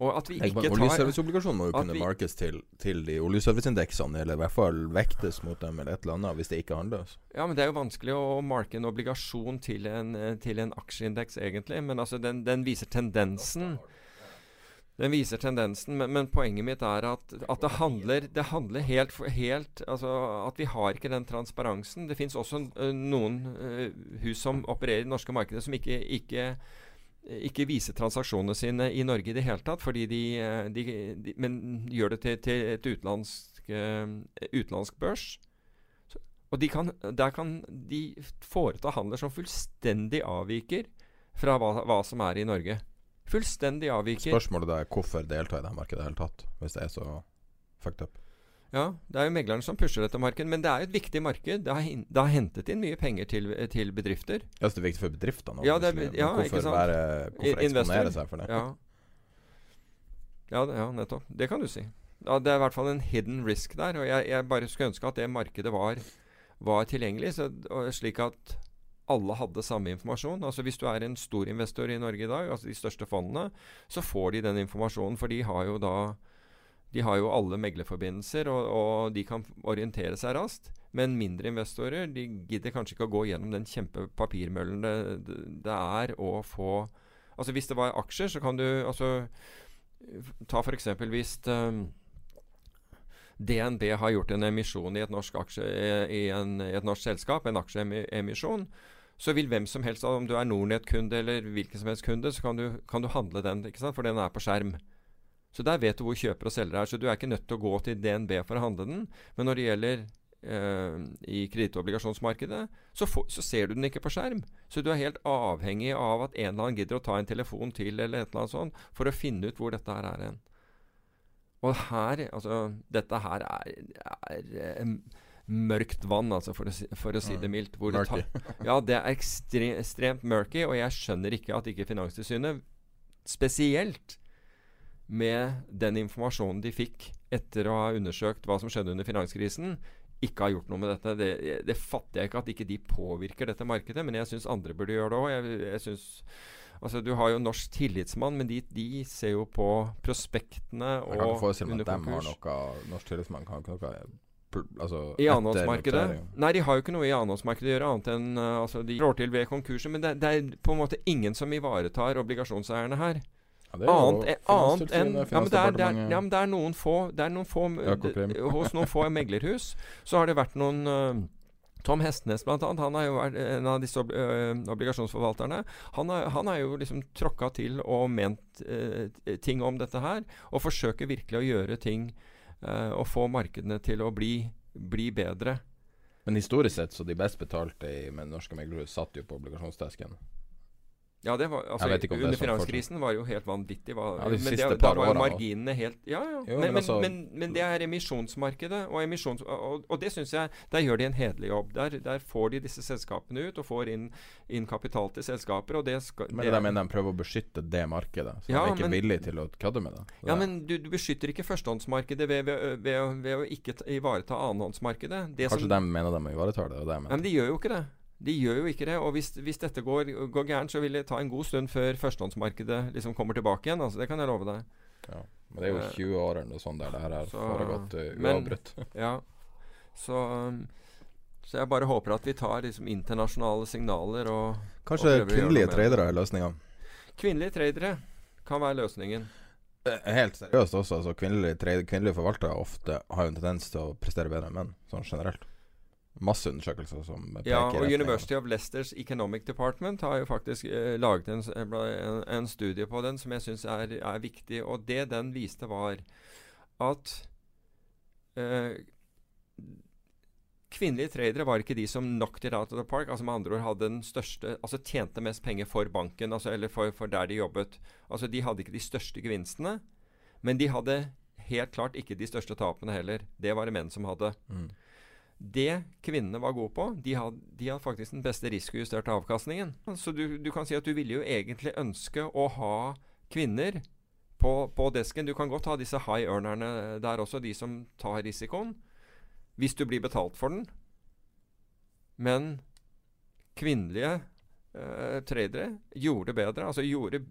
Og at vi ikke tar Oljeserviceobligasjonen må jo kunne vi- markes til, til de oljeserviceindeksene, eller i hvert fall vektes mot dem eller et eller annet, hvis det ikke handles. Ja, men det er jo vanskelig å marke en obligasjon til en, eh, til en aksjeindeks, egentlig. Men altså, den, den viser tendensen. Den viser tendensen, men, men poenget mitt er at, at det handler, det handler helt, helt Altså at vi har ikke den transparensen. Det fins også eh, noen uh, hus som opererer i det norske markedet som ikke, ikke ikke viser transaksjonene sine i Norge i det hele tatt, fordi de, eh, de, de Men gjør det til, til et utenlandsk, uh, børs. Og de kan, der kan de foreta handler som fullstendig avviker fra hva, hva som er i Norge. Fullstendig avviker. Spørsmålet er hvorfor delta i det markedet i det hele tatt, hvis det er så fucked up. Ja, det er jo meglerne som pusher dette markedet, men det er jo et viktig marked. Det har, det har hentet inn mye penger til, til bedrifter. Ja, så det er viktig for bedriftene. Ja, det er- ja, hvorfor? Være, hvorfor eksponere seg for det? Ja. Ja, ja, nettopp. Det kan du si. Ja, det er i hvert fall en hidden risk der. Og jeg, jeg bare skulle ønske at det markedet var, var tilgjengelig, så, slik at alle hadde samme informasjon. Altså Hvis du er en stor investor i Norge i dag, altså de største fondene, så får de den informasjonen. For de har jo da De har jo alle meglerforbindelser, og, og de kan orientere seg raskt. Men mindre investorer de gidder kanskje ikke å gå gjennom den kjempepapirmøllen det, det, er å få Altså Hvis det var aksjer, så kan du altså Ta f.eks. hvis um, DNB har gjort en emisjon i et norsk, aksje, i en, i et norsk selskap, en aksjeemisjon, så vil hvem som helst, om du er Nordnett-kunde eller hvilken som helst kunde, så kan du, kan du handle den, for den er på skjerm. Så der vet du hvor kjøper og selger er. Så du er ikke nødt til å gå til DNB for å handle den. Men når det gjelder eh, i kredittobligasjonsmarkedet, så, så ser du den ikke på skjerm. Så du er helt avhengig av at en eller annen gidder å ta en telefon til eller et eller annet sånt for å finne ut hvor dette her er hen. Og her Altså, dette her er, er eh, mørkt vann, altså, for å si, for å si det mildt. Hvor det tar- ja, det er ekstre, ekstremt murky, og jeg skjønner ikke at ikke Finanstilsynet, spesielt med den informasjonen de fikk etter å ha undersøkt hva som skjedde under finanskrisen, ikke har gjort noe med dette. Det, det fatter jeg ikke at ikke de påvirker dette markedet, men jeg syns andre burde gjøre det òg. Jeg, jeg synes, altså, du har jo Norsk Tillitsmann, men de, de ser jo på prospektene Jeg kan ikke og forestille meg at de har noe Norsk tillitsmann kan ikke noe altså, I annenhåndsmarkedet? Nei, de har jo ikke noe i annenhåndsmarkedet å gjøre, annet enn uh, altså, de rår til ved konkurser. Men det, det er på en måte ingen som ivaretar obligasjonseierne her. Ja, det er Annet, eh, enn ja men, det er, det, er, ja, men det er noen få, det er noen få Hos noen få meglerhus så har det vært noen uh, Tom Hestnes, blant annet, han er jo en av disse ob øh, obligasjonsforvalterne. Han har han jo liksom tråkka til og ment øh, ting om dette her. Og forsøker virkelig å gjøre ting og få markedene til å bli, bli bedre. Men historisk sett, så de best betalte i, med norske meglere satt jo på obligasjonsdesken. Ja, det var, altså, er Under sånn finanskrisen var det jo helt vanvittig. Var, Ja, de men det, da var jo marginene helt Ja, ja. Jo, men, men men, altså- men, men det er emisjonsmarkedet, og, emisjons, og, og det syns jeg Der gjør de en hederlig jobb. Der, der får de disse selskapene ut, og får inn, inn kapital til selskaper, og det skal Men det der mener de prøver å beskytte det markedet. Så Ja, de er ikke villige til å kødde med det. det Ja, men du, du beskytter ikke førstehåndsmarkedet ved, ved, ved, ved å ikke ivareta annenhåndsmarkedet. Det Kanskje som, de mener de ivaretar det. Og det men de gjør jo ikke det. De gjør jo ikke det. Og hvis, hvis dette går, går gærent, så vil det ta en god stund før førstehåndsmarkedet liksom kommer tilbake igjen. Altså, det kan jeg love deg. ja. Men det er jo Eh, 20 år eller noe sånt der det her har foregått uh, uavbrutt. Ja. Så, um, så jeg bare håper at vi tar liksom internasjonale signaler og Kanskje og kvinnelige tradere er løsninga. Kvinnelige tradere kan være løsningen. Eh, Helt seriøst også. Altså, kvinnelige, kvinnelige forvaltere ofte har jo en tendens til å prestere bedre enn menn, sånn generelt. Masse undersøkelser som peker Ja, og University of Leicesters Economic Department har jo faktisk eh, laget en, en, en, en studie på den som jeg syns er, er viktig. Og det den viste, var at eh, kvinnelige tradere var ikke de som knocked it out of the park. Altså med andre ord hadde den største Altså tjente mest penger for banken, altså, eller for, for der de jobbet. Altså De hadde ikke de største gevinstene, men de hadde helt klart ikke de største tapene heller. Det var det menn som hadde. Mm. Det kvinnene var gode på, de hadde, de hadde faktisk den beste risikojusterte avkastningen. Så du, du kan si at du ville jo egentlig ønske å ha kvinner på, på desken. Du kan godt ha disse high earnerne der også, de som tar risikoen. Hvis du blir betalt for den. Men kvinnelige eh, tradere gjorde bedre. Altså gjorde,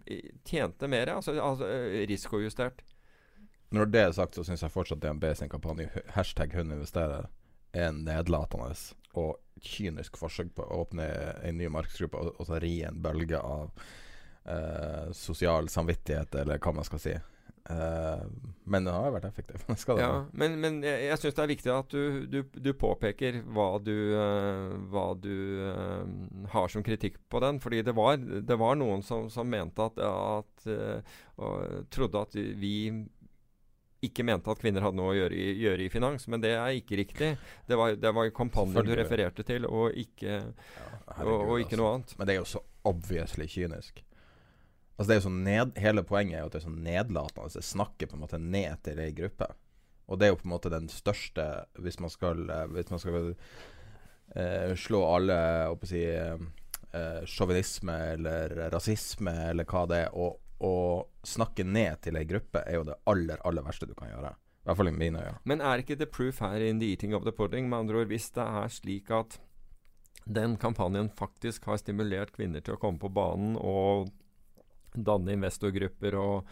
tjente mer. Altså, altså eh, risikojustert. Når det er sagt, så syns jeg fortsatt DNB sin kampanje hashtag hun investerer er nedlatende og kynisk forsøk på å åpne en ny markedsgruppe og, og så ri en bølge av eh, sosial samvittighet, eller hva man skal si. Eh, men den har jo vært effektiv. Ja, men, men jeg, jeg syns det er viktig at du, du, du påpeker hva du, eh, hva du eh, har som kritikk på den. Fordi det var, det var noen som, som mente at, at eh, og trodde at vi ikke mente at kvinner hadde noe å gjøre i, gjøre i finans, men det er ikke riktig. Det var, det var kampanjen du refererte til, og ikke, Ja, herregud, og ikke altså. noe annet. Men det er jo så obviously kynisk. Altså det er jo så ned, Hele poenget er jo at det er så nedlatende. Det snakker på en måte ned til ei gruppe. Og det er jo på en måte den største Hvis man skal, eh, hvis man skal uh, slå alle å si, uh, sjåvinisme eller rasisme eller hva det er, og, og snakke ned til ei gruppe, er jo det aller, aller verste du kan gjøre. I hvert fall i mine øyne. Men er ikke the proof her in the eating of the pudding? Med andre ord, hvis det er slik at den kampanjen faktisk har stimulert kvinner til å komme på banen og danne investorgrupper og,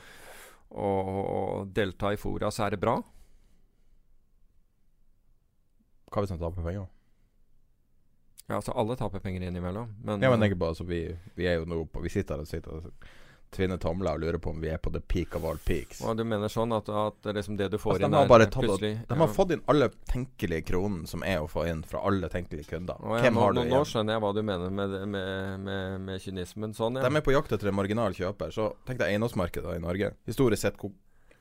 og, og delta i fora, så er det bra? Hva hvis de taper penger? Ja, altså Alle taper penger innimellom. Men, Ja, men tenk på, altså, vi, vi er jo nå på Vi sitter her og sitter og tvinner tomler og lurer på om vi er på the peak of all peaks. og du mener sånn at, at liksom det du får Altså, de inn, har er bare tatt og, plutselig De har fått inn alle tenkelige kronene som er å få inn fra alle tenkelige kunder. Ja, Hvem nå, har du nå, nå skjønner jeg hva du mener med, med, med, med kynismen. Sånn, ja. De er på jakt etter en marginal kjøper. Så tenk deg eiendomsmarkedet i Norge. Historisk sett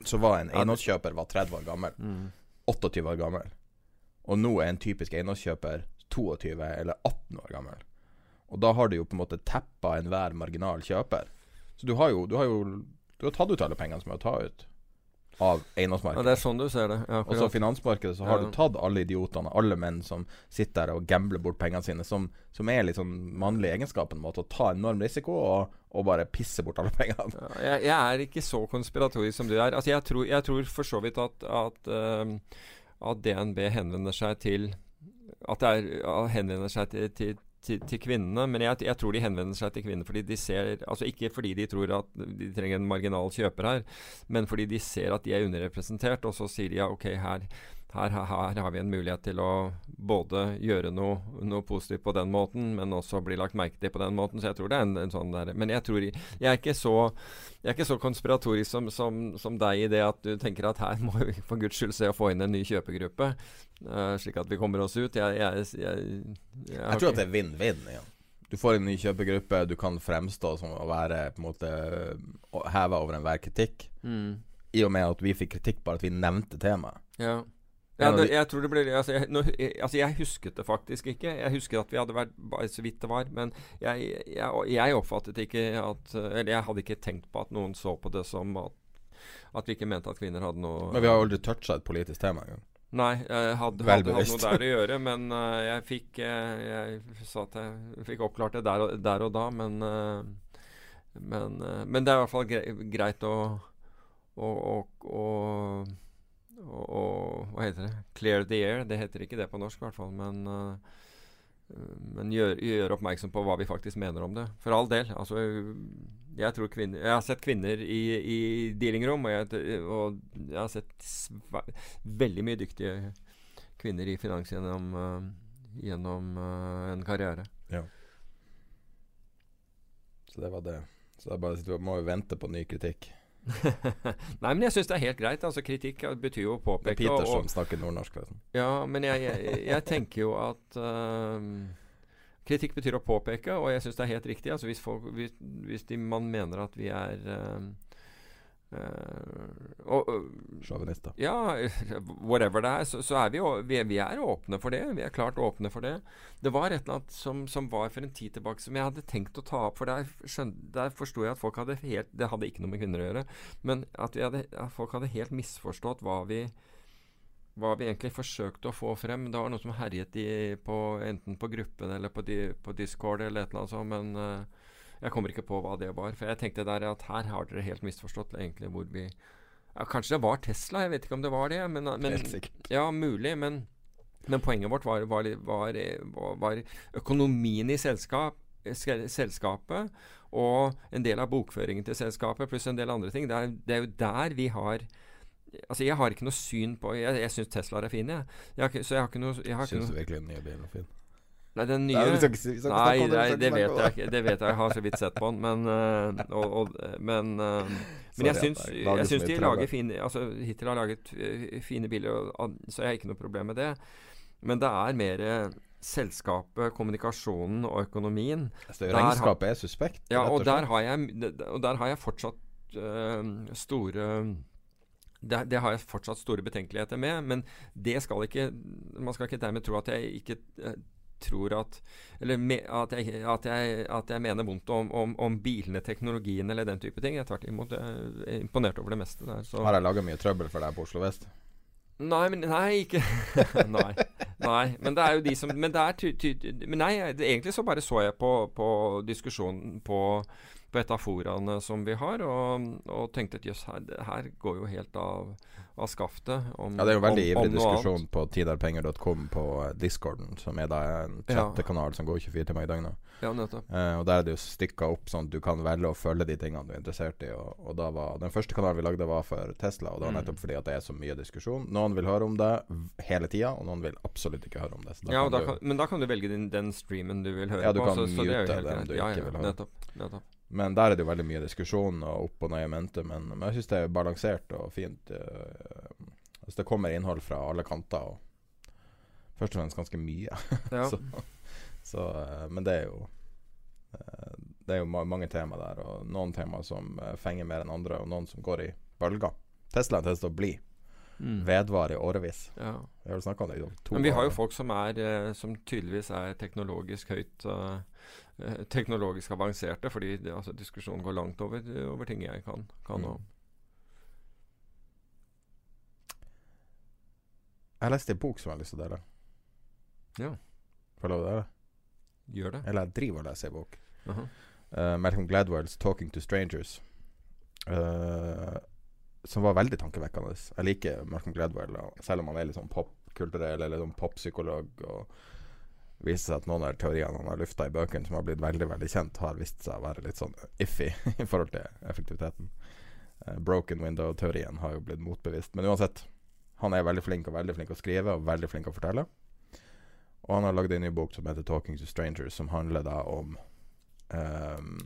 så var en Ja, eiendomskjøper var 30 år gammel. Mm. 28 år gammel. Og nå er en typisk eiendomskjøper 22 eller 18 år gammel. Og da har du jo på en måte teppa enhver marginal kjøper. Så du har jo Du har jo du har tatt ut alle pengene som er å ta ut. av Ja, det er sånn du ser det. Ja, Og så finansmarkedet, så har Ja. du tatt alle idiotene, alle menn som sitter der og gambler bort pengene sine, som, som er litt sånn mannlig egenskap, en måte, å ta enorm risiko og, og bare pisse bort alle pengene. Ja, jeg, jeg er ikke så konspiratorisk som du er. Altså, jeg, tror, jeg tror for så vidt at, at, uh, at DNB henvender seg til At det er, henvender seg til, til, til, til kvinnene. Men jeg, jeg tror de henvender seg til kvinner fordi de ser Altså ikke fordi de tror at de trenger en marginal kjøper her, men fordi de ser at de er underrepresentert, og så sier de ja, OK, her her, her, her har vi en mulighet til å både gjøre noe, noe positivt på den måten, men også bli lagt merke til på den måten. Så jeg tror det er en, en sånn der Men jeg tror jeg er ikke så jeg er ikke så konspiratorisk som, som, som deg i det at du tenker at her må vi for guds skyld se å få inn en ny kjøpegruppe, uh, slik at vi kommer oss ut. Jeg, jeg, jeg, jeg, Jeg tror at det er vinn-vinn. Ja. Du får en ny kjøpegruppe, du kan fremstå som å være på en måte heva over enhver kritikk. mm, I og med at vi fikk kritikk bare at vi nevnte temaet. Ja. Ja, det, jeg tror det ble altså jeg, nå, jeg, altså jeg husket det faktisk ikke. Jeg husker at vi hadde vært så vidt det var. Men jeg, jeg, jeg oppfattet ikke at Eller jeg hadde ikke tenkt på at noen så på det som at, at vi ikke mente at kvinner hadde noe Men vi har aldri toucha et politisk tema engang. Nei, jeg hadde, hadde, hadde noe der å gjøre, men uh, jeg fikk uh, Jeg sa at jeg fikk oppklart det der og, der og da, men uh, men, men det er i hvert fall greit å å, å, å, å, og, Hva heter det? Clear the air. Det heter ikke det på norsk, i hvert fall. Men, uh, men gjør, gjør oppmerksom på hva vi faktisk mener om det. For all del. Altså, jeg kvinner Jeg har sett kvinner i, i dealingrom, og jeg, og jeg har sett veldig mye dyktige kvinner i finans gjennom, uh, gjennom uh, en karriere. Så det var det. Så det er bare, må jo vente på ny kritikk. Nei, men jeg syns det er helt greit. Altså Kritikk betyr jo å Det er påpeke. Peter som snakker nordnorsk. Liksom. Ja, men jeg, jeg, jeg tenker jo at øhm, Kritikk betyr å påpeke, og jeg syns det er helt riktig. Altså Hvis, folk, hvis, hvis de, man mener at vi er øhm, øh, og, Sjåvinister. ja, whatever det er, så, så er vi, jo, vi, vi er åpne for det. Vi er klart åpne for det. Det var et eller annet som, som var for en tid tilbake som jeg hadde tenkt å ta opp. For der, skjøn, der forsto jeg at folk hadde helt Det hadde ikke noe med kvinner å gjøre, men at, hadde, at folk hadde helt misforstått hva vi hva vi egentlig forsøkte å få frem. Det var noe som herjet i, på, enten på gruppen eller på, di, på Discord eller et eller annet sånt, men eh, jeg kommer ikke på hva det var. For jeg tenkte der at her har dere helt misforstått egentlig hvor vi ja, Kanskje det var Tesla, jeg vet ikke om det var det. Men, men, Helt sikkert. ja, mulig. Men, men poenget vårt var, var, var, var, økonomien i selskap, selskapet og en del av bokføringen til selskapet pluss en del andre ting. Det er, det er jo der vi har Altså, jeg har ikke noe syn på Jeg, jeg syns Teslaer er fine, jeg. jeg har så jeg har ikke noe, jeg har ikke Syns du virkelig den nye bilen er fin? Nei, den Nei, nye vi skal ikke vi skal ikke Nei, om det, nei, det vet jeg ikke. Det vet jeg. Jeg har så vidt sett på den. Men, øh, og, og, men, øh, men jeg syns, jeg syns de lager fine Altså hittil har laget øh, fine biler, og, så jeg har ikke noe problem med det. Men det er mer selskapet, kommunikasjonen og økonomien. Altså, regnskapet er suspekt. Ja, og der har jeg, og der har jeg fortsatt øh, store det, det har jeg fortsatt store betenkeligheter med, men det skal ikke Man skal ikke dermed tro at jeg ikke eh, tror at Eller me, at, jeg, at, jeg, at jeg mener vondt om, om, om bilene, teknologien eller den type ting. Jeg er tvert imot jeg er imponert over det meste der. Så. Har jeg laga mye trøbbel for deg på Oslo vest? Nei, men nei, ikke nei, nei. Men det er jo de som Men det er ty, ty, Men nei, det, egentlig så bare så jeg på, på diskusjonen på, på et av foraene som vi har, og, og tenkte at jøss, her, her går jo helt av, av skaftet. Om, Ja, det er jo veldig om, ivrig om diskusjon på tidarpenger.com på discorden, som er da en Ja. chattekanal som går 24 timer i døgnet. Ja, nettopp. Eh, og der er det jo stykka opp sånn at du kan velge å følge de tingene du er interessert i. Og, og da var Den første kanalen vi lagde, var for Tesla, og det var Mm. nettopp fordi at det er så mye diskusjon. Noen vil høre om det hele tida, og noen vil absolutt ikke høre om det. Så da Ja, da du, kan, men da kan du velge din, den streamen du vil høre Ja, du på. kan så, så det mute helt den greit. du ja, ikke ja, vil høre. Nettopp. nettopp. Men der er det jo veldig mye diskusjon og opp og ned i mente. Men, men jeg syns det er balansert og fint. eh, altså det kommer innhold fra alle kanter, og først og fremst ganske mye. Ja. så, så, eh, men det er jo eh, Det er jo ma mange tema der, og noen tema som fenger mer enn andre, og noen som går i bølger. Tesla er til å bli. Mm. Vedvarer i årevis. ja. Vi har snakka om det i to Men vi har jo folk som er Som tydeligvis er teknologisk høyt eh, Teknologisk avanserte, fordi det, altså, diskusjonen går langt over, over ting jeg kan, kan Mm. om. Jeg leste en bok som jeg har lyst til å dele. Ja. Får jeg lov å dele? Gjør det. Eller jeg driver og leser en bok. Uh -huh. uh, Malcolm Gladwells 'Talking to Strangers'. Uh, som var veldig tankevekkende. Jeg liker Malcolm Gladwell, selv om han er litt sånn popkulturell eller sånn poppsykolog. Og viser seg at noen av teoriene han har lufta i bøkene, som har blitt veldig veldig kjent, har vist seg å være litt sånn iffy i forhold til effektiviteten. Uh, broken window-teorien har jo blitt motbevist. Men uansett, han er veldig flink og veldig flink å skrive og veldig flink å fortelle. Og han har lagd en ny bok som heter 'Talking to Strangers', som handler da om um,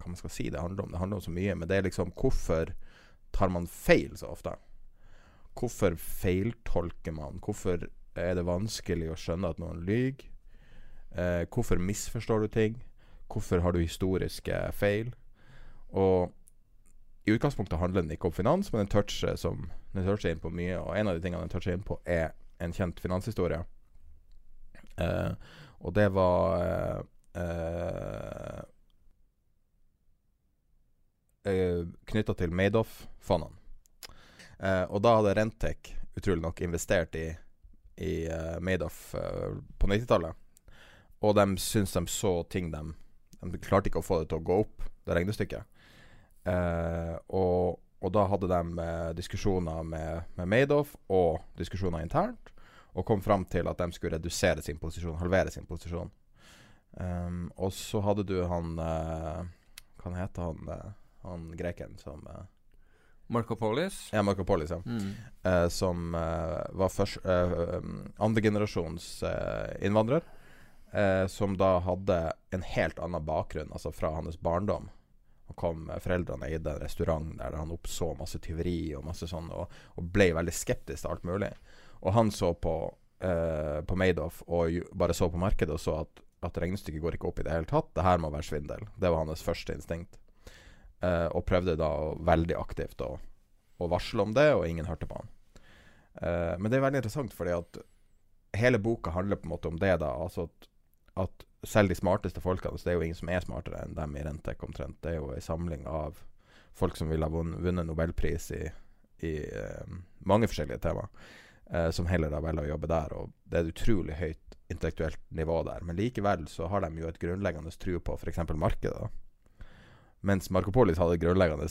Hva man skal si det handler om? Det handler om så mye, men det er liksom hvorfor tar man feil så ofte? Hvorfor feiltolker man? Hvorfor er det vanskelig å skjønne at noen lyver? Eh, hvorfor misforstår du ting? Hvorfor har du historiske feil? Og i utgangspunktet handler den ikke om finans, men den toucher, som, den toucher inn på mye. Og en av de tingene den toucher inn på, er en kjent finanshistorie. Eh, og det var eh, eh, knytta til Madoff-fondene. Eh, og da hadde Rentec utrolig nok investert i, i eh, Madoff eh, på 90-tallet. Og de syntes de så ting de De klarte ikke å få det til å gå opp, det regnestykket. Eh, og, og da hadde de diskusjoner med, med Madoff og diskusjoner internt, og kom fram til at de skulle redusere sin posisjon, halvere sin posisjon. Um, og så hadde du han uh, Hva heter han uh, Han grekeren som eh, Marco Polis. Ja, Marco Polis, ja. Mm. eh, som eh, var først, uh, andregenerasjons uh, innvandrer. eh, som da hadde en helt annen bakgrunn, altså fra hans barndom. Og kom, eh, Foreldrene eide en restaurant der han oppså masse tyveri og masse sånn, og, og ble veldig skeptisk til alt mulig. Og han så på, eh, på Madoff og bare så på markedet og så at, at regnestykket går ikke opp i det hele tatt. Det her må være svindel. Det var hans første instinkt. Eh, og prøvde da veldig aktivt å varsle om det, og ingen hørte på han. Eh, men det er veldig interessant, fordi at hele boka handler på en måte om det. da Altså at, at selv de smarteste folkene Så det er jo ingen som er smartere enn dem i Rentek, omtrent. Det er jo ei samling av folk som ville ha vunnet nobelpris i, i eh, mange forskjellige temaer. Eh, som heller da velger å jobbe der. Og det er et utrolig høyt intellektuelt nivå der. Men likevel så har de jo et grunnleggende tro på f.eks. markedet. Mens Marco Polis hadde grunnleggende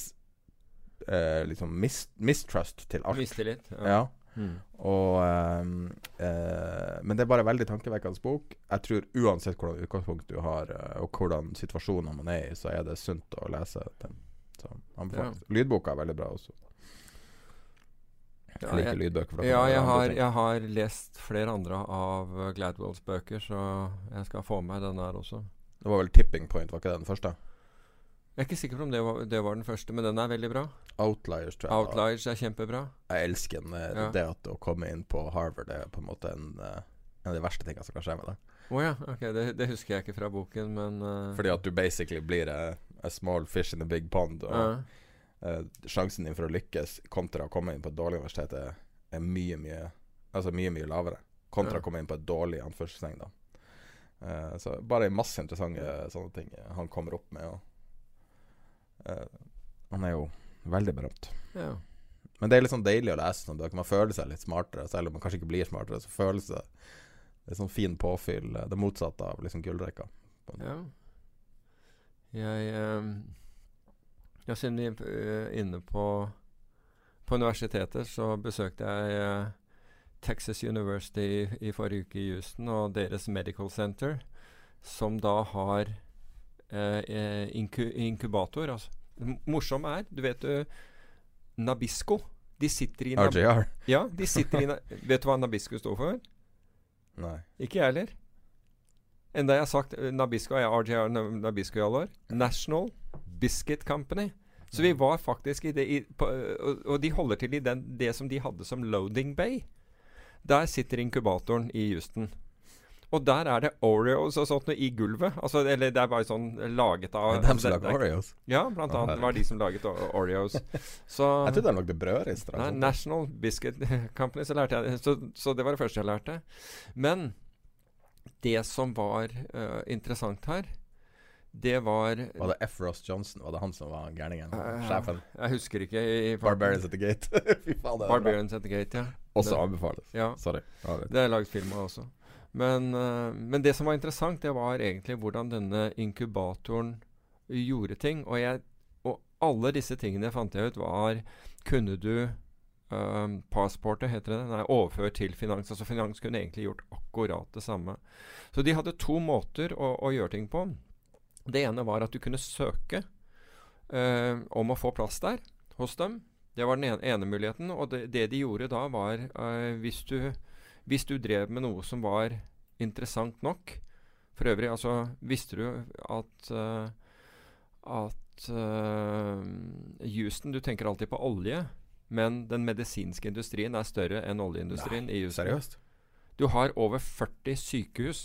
eh, liksom mis mistrust til alt. Mistillit. Ja. Mm. Og eh, eh, Men det er bare veldig tankevekkende bok. Jeg tror uansett hvordan utgangspunkt du har, eh, og hvordan situasjoner man er i, så er det sunt å lese den. Så anbefales. Lydboka er veldig bra også. Ja, Jeg liker jeg- lydbøker. Ja, jeg har, jeg har lest flere andre av uh, Gladwells bøker, så jeg skal få med den her også. Det var vel 'Tipping Point', var ikke det den første? Jeg er ikke sikker på om det var, det var den første, men den er veldig bra. 'Outliers', tror jeg. Outliers er kjempebra. Jeg elsker den. eh, Ja. Det at å komme inn på Harvard er på en måte en, eh, en av de verste tingene som kan skje med deg. Oh, ja, ok, det, det husker jeg ikke fra boken, men uh, Fordi at du basically blir a, a small fish in a big pond. Og ja. uh, sjansen din for å lykkes kontra å komme inn på et dårlig universitet er, er mye, mye Altså mye, mye lavere. Kontra Ja. å komme inn på et dårlig anførselstegn, da. Så bare masse interessante sånne ting han kommer opp med. Og, han er jo veldig berømt. ja. Men det er litt sånn deilig å lese sånne bøker. Man føler seg litt smartere. Selv om man kanskje ikke blir smartere, så føles det er sånn fin påfyll. eh, Det motsatte av liksom gullrekka. Ja. Jeg um, Ja, siden vi er eh, inne på På universitetet, så besøkte jeg uh, Texas University i, i forrige uke i Houston, og deres Medical Center, som da har eh, eh, inku, inkubator. Altså. Morsom er, du vet du Nabisco. De sitter i Nab RJR? Ja, de sitter i na Vet du hva Nabisco står for? Nei. Ikke jeg heller. Enda jeg har sagt eh, Nabisco er RJR Nabisco i alle år. National Biscuit Company. Så vi var faktisk i det i, på, og, og de holder til i den, det som de hadde som loading bay. Der sitter inkubatoren i Houston. Og der er det Oreos og sånt i gulvet. Altså, eller det er bare sånn laget av Det dem som lager er- Oreos? Ja, blant annet. annet var de som laget Oreos. Så Jeg trodde de lagde brødrister. Nei. National Biscuit Company, så lærte jeg det. Så, så det var det første jeg lærte. Men det som var uh, interessant her, det var Var det F. Ross Johnson? Var det han som var gærningen? Uh, Sjefen? Jeg husker ikke. I, Barbarians at the Gate. Fy faen, det. Barbarians at the Gate, ja. Også Det- anbefales. Ja. Sorry. Det- Det er laget film av også. Men, eh, men det som var interessant, det var egentlig hvordan denne inkubatoren gjorde ting. Og, jeg, og alle disse tingene fant jeg ut var Kunne du um, Passportet, heter det? Nei, overføre til finans. Altså Finans kunne egentlig gjort akkurat det samme. Så de hadde to måter å, å gjøre ting på. Det ene var at du kunne søke uh, om å få plass der hos dem. Det var den ene, ene muligheten. Og det, det de gjorde da, var uh, hvis, du, hvis du drev med noe som var interessant nok For øvrig, altså Visste du at uh, at uh, Houston Du tenker alltid på olje, men den medisinske industrien er større enn oljeindustrien i Houston. Seriøst? Du har over 40 sykehus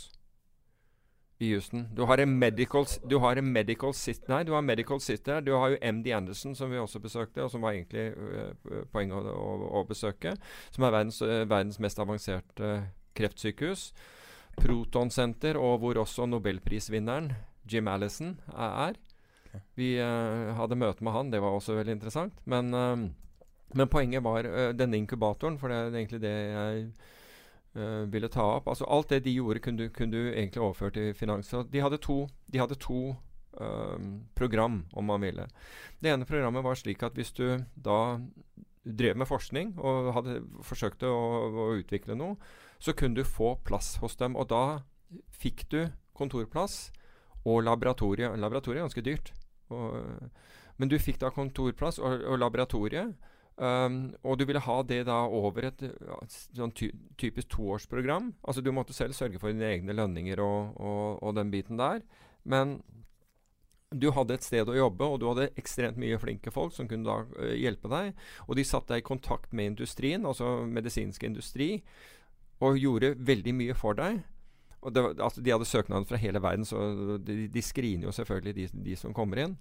i Houston. Du har en medical, du har en medical sit, Nei, du har medical her. Du har jo MD Anderson, som vi også besøkte, og som var egentlig uh, poenget å, å, å besøke. Som er verdens, uh, verdens mest avanserte kreftsykehus. Proton Center, og hvor også nobelprisvinneren Jim Allison er. er. Vi hadde møte med han, det var også veldig interessant. Men, men poenget var denne inkubatoren, for det er egentlig det jeg øh, ville ta opp. Altså Alt det de gjorde, kunne du, kunne du egentlig overføre til finans. De hadde to, de hadde to øhm, program, om man ville. Det ene programmet var slik at hvis du da drev med forskning og hadde forsøkte å, å utvikle noe, så kunne du få plass hos dem. Og da fikk du kontorplass og laboratorie. Laboratoriet er ganske dyrt. Og, men du fikk da kontorplass og, og laboratorie. Um, og du ville ha det da over et sånn ty typisk toårsprogram. Altså du måtte selv sørge for dine egne lønninger og, og, og den biten der. Men du hadde et sted å jobbe, og du hadde ekstremt mye flinke folk som kunne da uh, hjelpe deg. Og de satte deg i kontakt med industrien, altså medisinsk industri, og gjorde veldig mye for deg. Og det, altså, de hadde søknader fra hele verden, så de, de screener jo selvfølgelig de, de som kommer inn.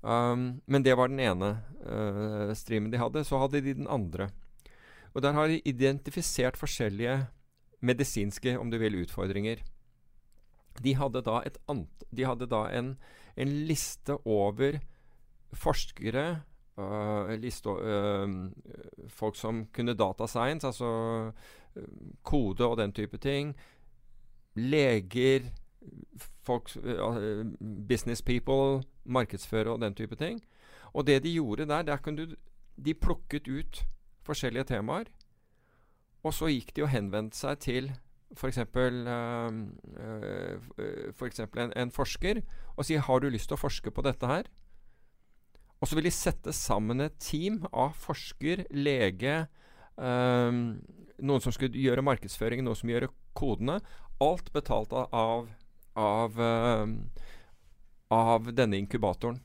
Um, men det var den ene uh, streamen de hadde. Så hadde de den andre. Og der har de identifisert forskjellige medisinske, om du vil, utfordringer. De hadde da, ant de hadde da en, en liste over forskere øh, liste, øh, Folk som kunne data science, altså øh, kode og den type ting. Leger, folk, øh, business people, markedsførere og den type ting. Og det de gjorde der, der kunne du, de plukket ut forskjellige temaer. Og så gikk de og henvendte seg til f.eks. Uh, for eksempel en, en forsker og si har du lyst til å forske på dette her? Og så vil de sette sammen et team av forsker, lege, um, noen som skulle gjøre markedsføring, noen som gjør kodene. Alt betalt av, av, av, um, av denne inkubatoren.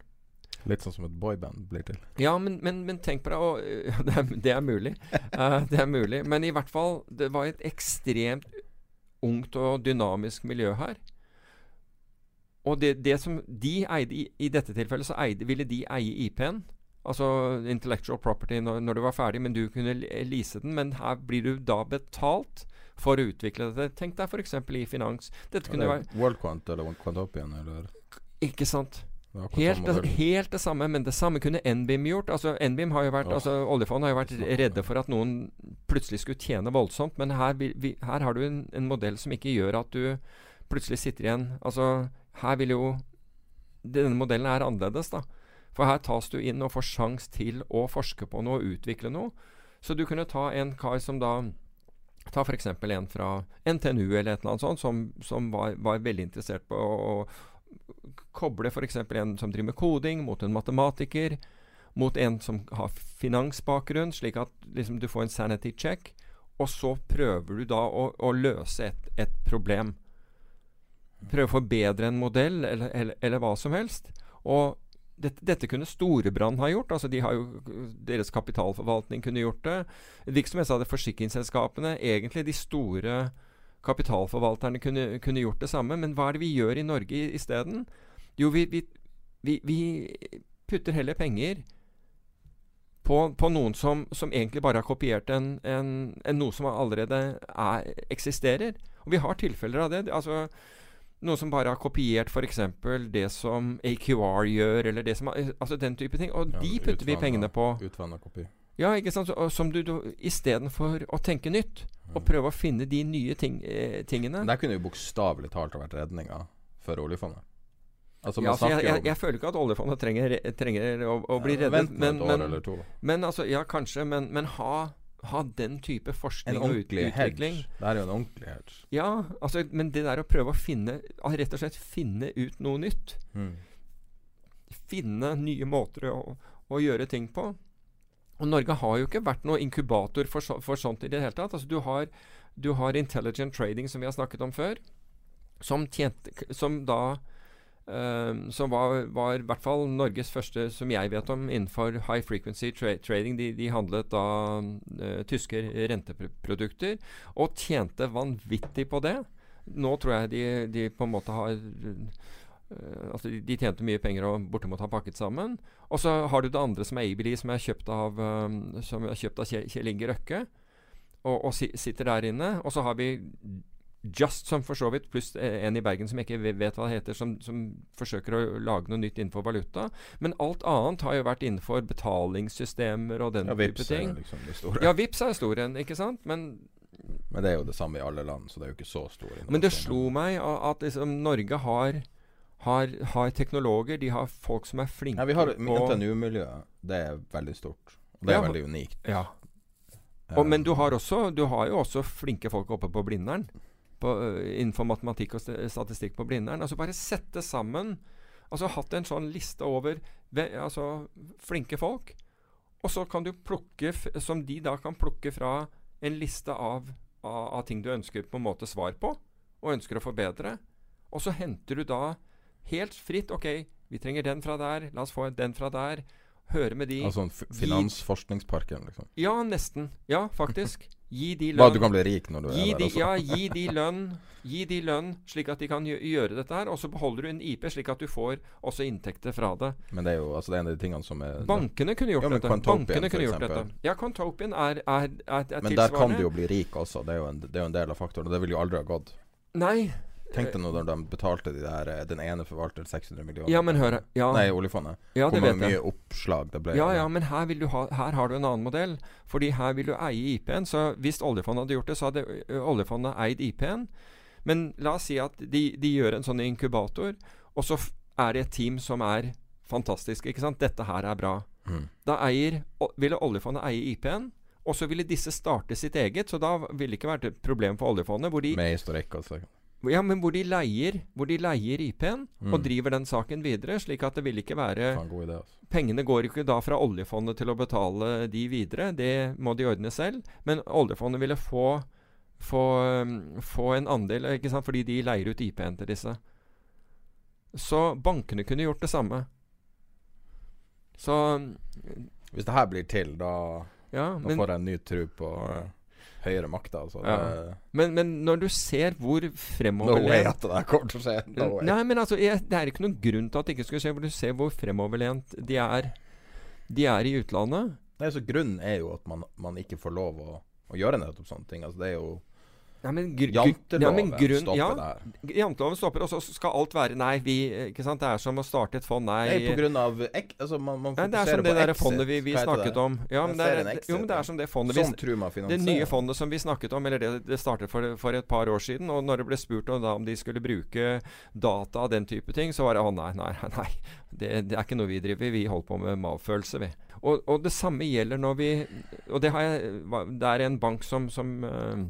Litt sånn som et boyband blir til. Ja, men, men, men tenk på det. Og, øh, det, er, det er mulig. Uh, det er mulig. Men i hvert fall, det var et ekstremt ungt og dynamisk miljø her. Og det, det som de eide i, i dette tilfellet, så eide, ville de eie IP-en. Altså intellectual property når, når du var ferdig, men du kunne le- lease den. Men her blir du da betalt for å utvikle dette. Tenk deg f.eks. i finans. Dette kunne være Worldquant eller Quantopian eller Ikke sant? Helt det, helt det samme, men det samme kunne NBIM gjort. Altså NBIM har jo vært, oh. altså Oljefondet har jo vært redde for at noen plutselig skulle tjene voldsomt, men her, vi, her har du en, en modell som ikke gjør at du plutselig sitter igjen Altså, her vil jo Denne modellen er annerledes, da. For her tas du inn og får sjans til å forske på noe og utvikle noe. Så du kunne ta en kar som da Ta f.eks. en fra NTNU eller et eller annet sånt, som, som var, var veldig interessert på å, å koble f.eks. en som driver med koding, mot en matematiker, mot en som har finansbakgrunn, slik at liksom, du får en sanity check. Og så prøver du da å, å løse et, et problem. Prøve å forbedre en modell, eller, eller, eller hva som helst. Og dette, dette kunne Storebrand ha gjort. altså de har jo, Deres kapitalforvaltning kunne gjort det. Virksomhet sa det forsikringsselskapene. Egentlig de store kapitalforvalterne kunne, kunne gjort det samme. Men hva er det vi gjør i Norge isteden? Jo, vi, vi, vi, vi putter heller penger på, på noen som, som egentlig bare har kopiert en, en, en noe som allerede er, eksisterer. Og vi har tilfeller av det. Altså, Noen som bare har kopiert f.eks. det som AQR gjør, eller det som Altså den type ting. Og Ja, de putter vi pengene på. Utvanna kopi. Ja, ikke sant? Så, som du, du Istedenfor å tenke nytt, og prøve å finne de nye ting, eh, tingene Men der kunne jo bokstavelig talt ha vært redninga for oljefondet. Altså, ja, altså, jeg, jeg, jeg føler ikke at oljefondet trenger, trenger å, å bli Ja. Vent Men, et år men, eller to. men altså, ja, kanskje. Men, men ha, ha den type forskning og ordentlig utvikling. hedge. Det er jo en ordentlig hedge. Ja, altså, men det der å prøve å finne Rett og slett finne ut noe nytt. Mm. Finne nye måter å, å gjøre ting på. Og Norge har jo ikke vært noe inkubator for, så, for sånt i det hele tatt. Altså, du har, du har intelligent trading, som vi har snakket om før, som, tjente, som da eh, Som var, var i hvert fall Norges første, som jeg vet om, innenfor high frequency tra trading. De, de handlet da uh, tyske renteprodukter, og tjente vanvittig på det. Nå tror jeg de, de på en måte har Uh, altså de, de tjente mye penger og bortimot har pakket sammen. Og så har du det andre som er Abely, som er kjøpt av, um, som er kjøpt av Kjell, Kjell Inge Røkke. Og, og si, sitter der inne. Og så har vi Just, som for så vidt, pluss eh, en i Bergen som jeg ikke vet hva det heter, som, som forsøker å lage noe nytt innenfor valuta. Men alt annet har jo vært innenfor betalingssystemer og den Ja, type Vipps er ting. jo liksom det store. Ja, Vips er stor en, ikke sant? Men Men det er jo det samme i alle land, så det er jo ikke så stor Men det slo meg at liksom Norge har, har, har teknologer. De har folk som er flinke Ja, vi har NTNU-miljøet. Det er veldig stort. Og det er Ja, veldig unikt. Ja. Eh, Og, men du har, også, du har jo også flinke folk oppe på Blindern. På, øh, innenfor matematikk og statistikk på Blindern. Altså bare sette sammen Altså hatt en sånn liste over altså, flinke folk. Og så kan du plukke, som de da kan plukke fra en liste av, av, av ting du ønsker på en måte svar på, og ønsker å forbedre. Og så henter du da helt fritt OK, vi trenger den fra der, la oss få den fra der. Høre med de. Altså en Finansforskningsparken, liksom. Ja, nesten. Ja, faktisk. Gi de Bare Hva, du kan bli rik når du Gi er de, der også. ja, gi de lønn, gi de lønn slik at de kan gjøre dette her. Og så beholder du en IP, slik at du får også inntekter fra det. Men det er jo altså, det er en av de tingene som er Bankene kunne gjort Ja, dette. Quantopian, Bankene kunne gjort dette. Ja, Quantopien er, er, er, er Men der kan du jo bli rik også. Det er jo en, det er jo en del av faktoren. Og det ville jo aldri ha gått. Nei. Tenk deg nå når de betalte de der eh, Den ene forvalter 600 millioner. Ja, men hør ja. Nei, oljefondet. Ja, det Hvor vet mye oppslag det ble. Ja, ja, men her, ha, her har du en annen modell. Fordi her vil du eie IP-en. Så hvis oljefondet hadde gjort det, så hadde oljefondet eid IP-en. Men la oss si at de, de gjør en sånn inkubator, og så er det et team som er fantastisk. Ikke sant? Dette her er bra. Mm. Da eier, ville oljefondet eie IP-en. Og så ville disse starte sitt eget, så da ville det ikke vært et problem for oljefondet. Hvor de, Med historikk, altså. Ja, men hvor de leier, hvor de leier IP-en Mm. og driver den saken videre. Slik at det vil ikke være idé, altså. Pengene går ikke da fra oljefondet til å betale de videre. Det må de ordne selv. Men oljefondet ville få, få, få en andel, ikke sant? fordi de leier ut IP-en til disse. Så bankene kunne gjort det samme. Så Hvis det her blir til, da, Ja, da men, får jeg en ny tro på eh, høyere makter. Altså. Ja. Men, men når du ser hvor fremoverlent No way at det der kommer til å skje. No. Nei, men altså, jeg, det er ikke noen grunn til at det ikke skulle skje. For du ser hvor fremoverlent de er, de er i utlandet. Nei, så Grunnen er jo at man, man ikke får lov å, å gjøre nettopp sånne ting. Altså, det er jo Men, Janteloven ja, grunn- stopper ja, det her. Janteloven stopper, og så skal alt være Nei, vi Ikke sant? Det er som å starte et fond. Nei. Nei, på grunn av ek, altså, man, man Nei, det er som det der exit. fondet vi, vi snakket om. Ja, men det er, Exit, jo, men det er som det fondet vi, tror man Det nye fondet som vi snakket om, eller det, det startet for, for et par år siden, og når det ble spurt om, da, om de skulle bruke data og den type ting, så var det å nei, nei, nei. Det, det er ikke noe vi driver Vi holder på med magefølelse, vi. Og, og det samme gjelder når vi Og det, har jeg, det er en bank som, som eh,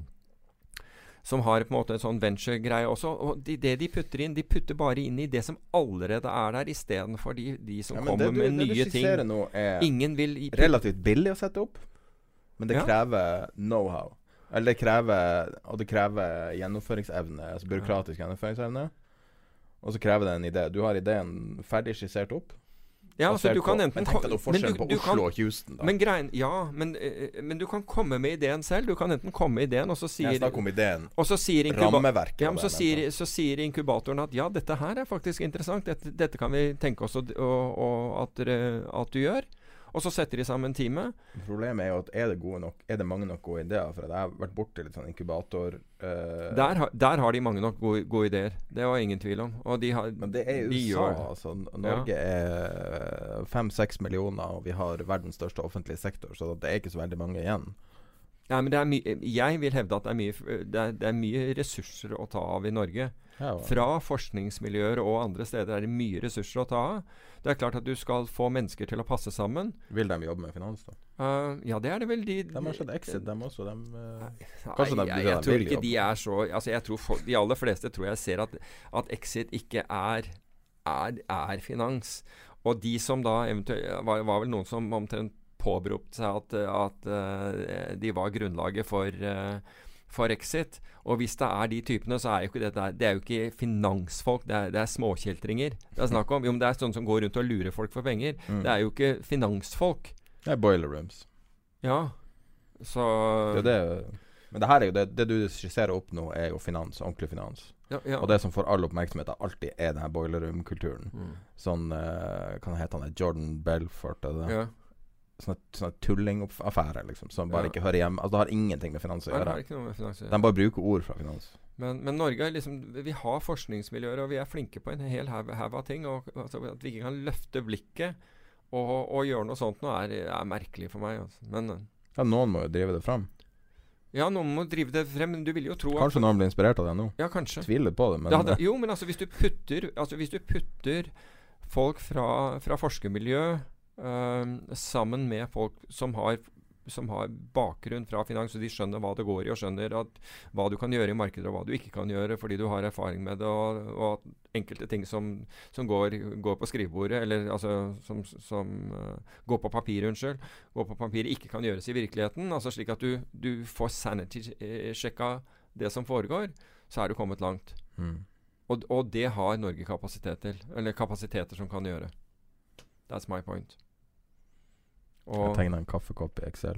som har på en måte en sånn venture-greie også. Og de, det de putter inn, de putter bare inn i det som allerede er der, istedenfor de, de som Ja, kommer det, du, med det du nye ting. skisserer nå, er Ingen vil relativt billig å sette opp, men det Ja. krever know-how. Eller det krever Og det krever gjennomføringsevne, altså byråkratisk gjennomføringsevne. Og så krever det en idé. Du har ideen ferdig skissert opp. Ja, altså, du kan enten Men tenk deg da forskjellen på Oslo kan- og Houston, da. Men grein, ja, men, eh, men du kan komme med ideen selv. Du kan enten komme med ideen, og så sier ideen. og så sier, inkuba ja, men så, sier, så sier inkubatoren at ja, dette her er faktisk interessant. Dette, dette kan vi tenke oss å, å, å, at, at du gjør. Og så setter de sammen teamet. Problemet er jo at er det, nok, er det mange nok gode ideer? For jeg har vært borti litt sånn inkubator uh... Der, har- der har de mange nok gode, gode ideer. Det var ingen tvil om. Og de har Men det er USA. altså Norge er fem-seks millioner, og vi har verdens største offentlige sektor, så det er ikke så veldig mange igjen. Nei, men det er jeg vil hevde at det er, mye, det, er, det er mye ressurser å ta av i Norge. Ja, Fra forskningsmiljøer og andre steder er det mye ressurser å ta av. Det er klart at du skal få mennesker til å passe sammen. Vil de jobbe med finans, da? Uh, ja, det er det vel de De har sett Exit, dem også. Dem, eh, Nei, Kanskje de- jeg, de jeg tror ikke de er så Altså jeg tror for, De aller fleste tror jeg ser at, at Exit ikke er, er, er finans. Og de som da eventuelt var, var vel noen som omtrent påberopte seg at, at uh, de var grunnlaget for, eh, for Exit. Og hvis det er de typene, så er jo ikke det Det er jo ikke finansfolk, det er, det er småkjeltringer. Det er snakk om Jo, men det er sånne som går rundt og lurer folk for penger. Mm. Det er jo ikke finansfolk. det er boiler rooms. Ja. Så Det er det, men det her er jo det, det du skisserer opp nå, er jo finans. Ordentlig finans. ja, ja. Og det som får all oppmerksomhet, er alltid er den her boiler room-kulturen. Mm. Sånn uh, Hva heter han? Jordan Belfort? Er det? Ja. Sånne, sånne tullingaffærer, liksom. Som bare Ja. ikke hører hjemme Altså, det har ingenting med finans å gjøre. De bare bruker ord fra finans. Men, men Norge liksom Vi har forskningsmiljøer, og vi er flinke på en hel haug av ting. Og altså, At vi ikke kan løfte blikket og, og gjøre noe sånt nå, er, er merkelig for meg. Altså. Men eh, Ja, noen må jo drive det fram. Ja, noen må drive det frem, men du vil jo tro Kanskje noen blir inspirert av det nå. Ja, kanskje. Tviler på det, men det hadde, eh, jo, men altså hvis du putter Altså hvis du putter folk fra, fra forskermiljø sammen med folk som har som har bakgrunn fra finans, og de skjønner hva det går i, og skjønner at, hva du kan gjøre i markedet og hva du ikke kan gjøre fordi du har erfaring med det, og, og at enkelte ting som, som går, går på skrivebordet, eller altså som, som uh, går på papir, unnskyld, går på papir ikke kan gjøres i virkeligheten. altså Slik at du, du får sanity-sjekka det som foregår, så er du kommet langt. mm. Og, og det har Norge kapasitet til. Eller kapasiteter som kan gjøre. That's my point. Jeg tegna en kaffekopp i Excel.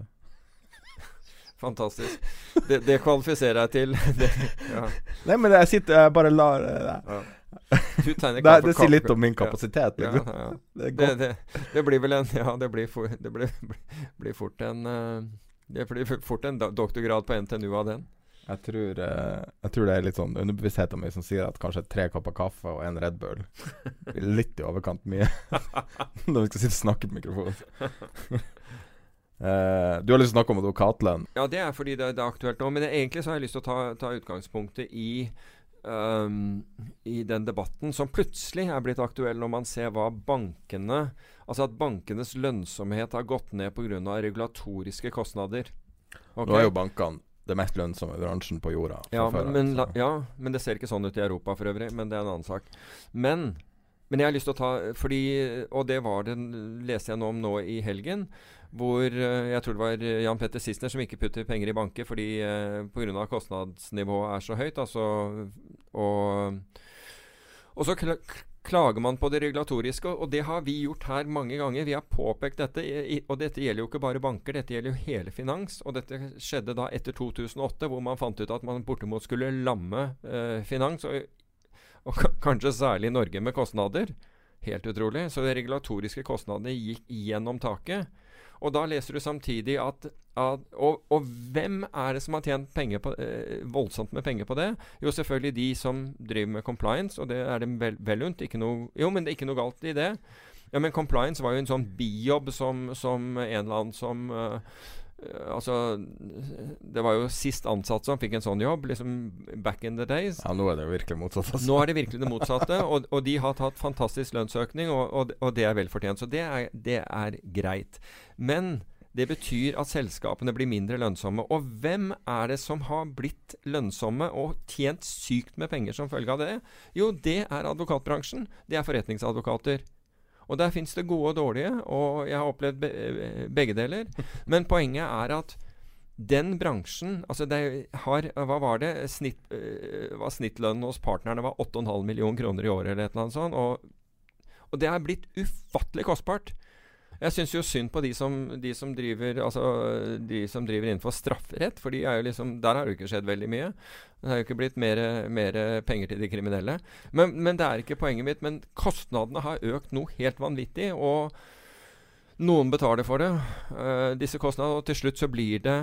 fantastisk. Det, det kvalifiserer jeg til. Det, ja. Nei, men jeg sitter Jeg bare lar eh, Du tegner det, det sier litt om min kapasitet. Ja, Liksom. ja. Det Det, det, det blir vel en Ja, det blir, for, det blir, blir, blir fort en eh, Det blir fort en doktorgrad på NTNU av den. Jeg tror, eh, jeg tror det er litt sånn underbevisstheten min som sier at kanskje tre kopper kaffe og en Red Bull blir litt i overkant mye når vi skal sitte og snakke på mikrofonen. Uh, du har lyst til å snakke om advokatlønn. Ja, det er fordi det, det er aktuelt nå. Men egentlig så har jeg lyst til å ta, ta utgangspunktet i um, i den debatten som plutselig er blitt aktuell når man ser hva bankene Altså at bankenes lønnsomhet har gått ned pga. regulatoriske kostnader. Okay. Nå er jo bankene det mest lønnsomme bransjen på jorda. Ja men, men, la, ja, men det ser ikke sånn ut i Europa for øvrig. Men det er en annen sak. Men, men jeg har lyst til å ta fordi, Og det var det leste jeg nå om nå i helgen. Hvor eh, jeg tror det var Jan Petter Sissener som ikke putter penger i banker fordi eh, pga. kostnadsnivået er så høyt. Altså, og, og så klager man på det regulatoriske, og det har vi gjort her mange ganger. Vi har påpekt dette, og dette gjelder jo ikke bare banker, dette gjelder jo hele finans. Og dette skjedde da etter 2008, hvor man fant ut at man bortimot skulle lamme eh, finans, og, og kanskje særlig Norge med kostnader. Helt utrolig. Så de regulatoriske kostnadene gikk gjennom taket. Og da leser du samtidig at, at og, og hvem er det som har tjent på, eh, voldsomt med penger på det? Jo, selvfølgelig de som driver med compliance, og det er dem vel, vel unt. Jo, men det er ikke noe galt i det. Ja, Men compliance var jo en sånn bijobb som, som en eller annen som eh, Altså Det var jo sist ansatt som fikk en sånn jobb, liksom back in the days. Ja, nå er det jo virkelig motsatt. Altså. Nå er det virkelig det motsatte, og, og de har tatt fantastisk lønnsøkning, og, og, og det er velfortjent. Så det er, det er greit. Men det betyr at selskapene blir mindre lønnsomme. Og hvem er det som har blitt lønnsomme og tjent sykt med penger som følge av det? Jo, det er advokatbransjen. Det er forretningsadvokater. Og der fins det gode og dårlige, og jeg har opplevd be begge deler. Men poenget er at den bransjen altså det har, Hva var det? Snitt, øh, var snittlønnen hos partnerne var 8,5 millioner kroner i året, eller et eller annet sånt. Og, og det er blitt ufattelig kostbart. Jeg syns jo synd på de som, de som driver Altså de som driver innenfor strafferett, for de er jo liksom, der har det jo ikke skjedd veldig mye. Det har jo ikke blitt mer, penger til de kriminelle. Men, men det er ikke poenget mitt. Men kostnadene har økt noe helt vanvittig. og Noen betaler for det, uh, disse kostnadene, og til slutt så blir det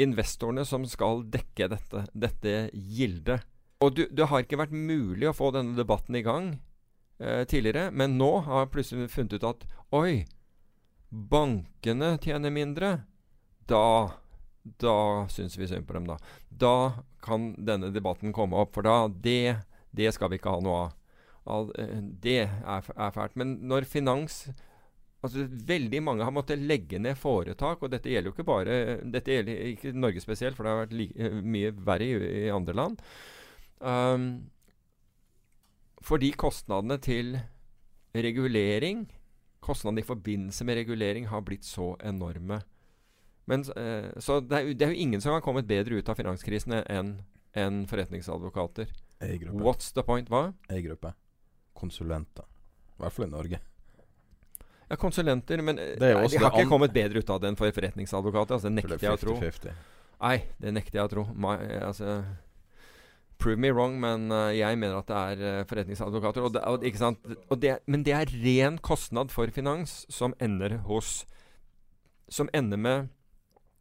investorene som skal dekke dette, dette gildet. Og du, det har ikke vært mulig å få denne debatten i gang uh, tidligere, men nå har jeg plutselig funnet ut at oi, bankene tjener mindre. Da da syns vi synd på dem, da. Da kan denne debatten komme opp, for da Det, det skal vi ikke ha noe av. All, det er, er fælt. Men når finans Altså, veldig mange har måttet legge ned foretak, og dette gjelder jo ikke bare Dette gjelder ikke Norge spesielt, for det har vært like, eh, mye verre i, i andre land. Um, fordi kostnadene til regulering, kostnadene i forbindelse med regulering, har blitt så enorme. Men, eh, så det er, det er, jo ingen som har kommet bedre ut av finanskrisene enn en forretningsadvokater. What's the point? Hva? Ei-gruppe. Konsulenter. I hvert fall i Norge. Ja, konsulenter, men nei, de har ikke kommet bedre ut av det enn for forretningsadvokater. Altså, det nekter jeg å tro. 50 Nei, det nekter jeg å tro. My, altså, prove me wrong, men uh, jeg mener at det er uh, forretningsadvokater. Og det, og, ikke sant? Det, men det er ren kostnad for finans som ender hos Som ender med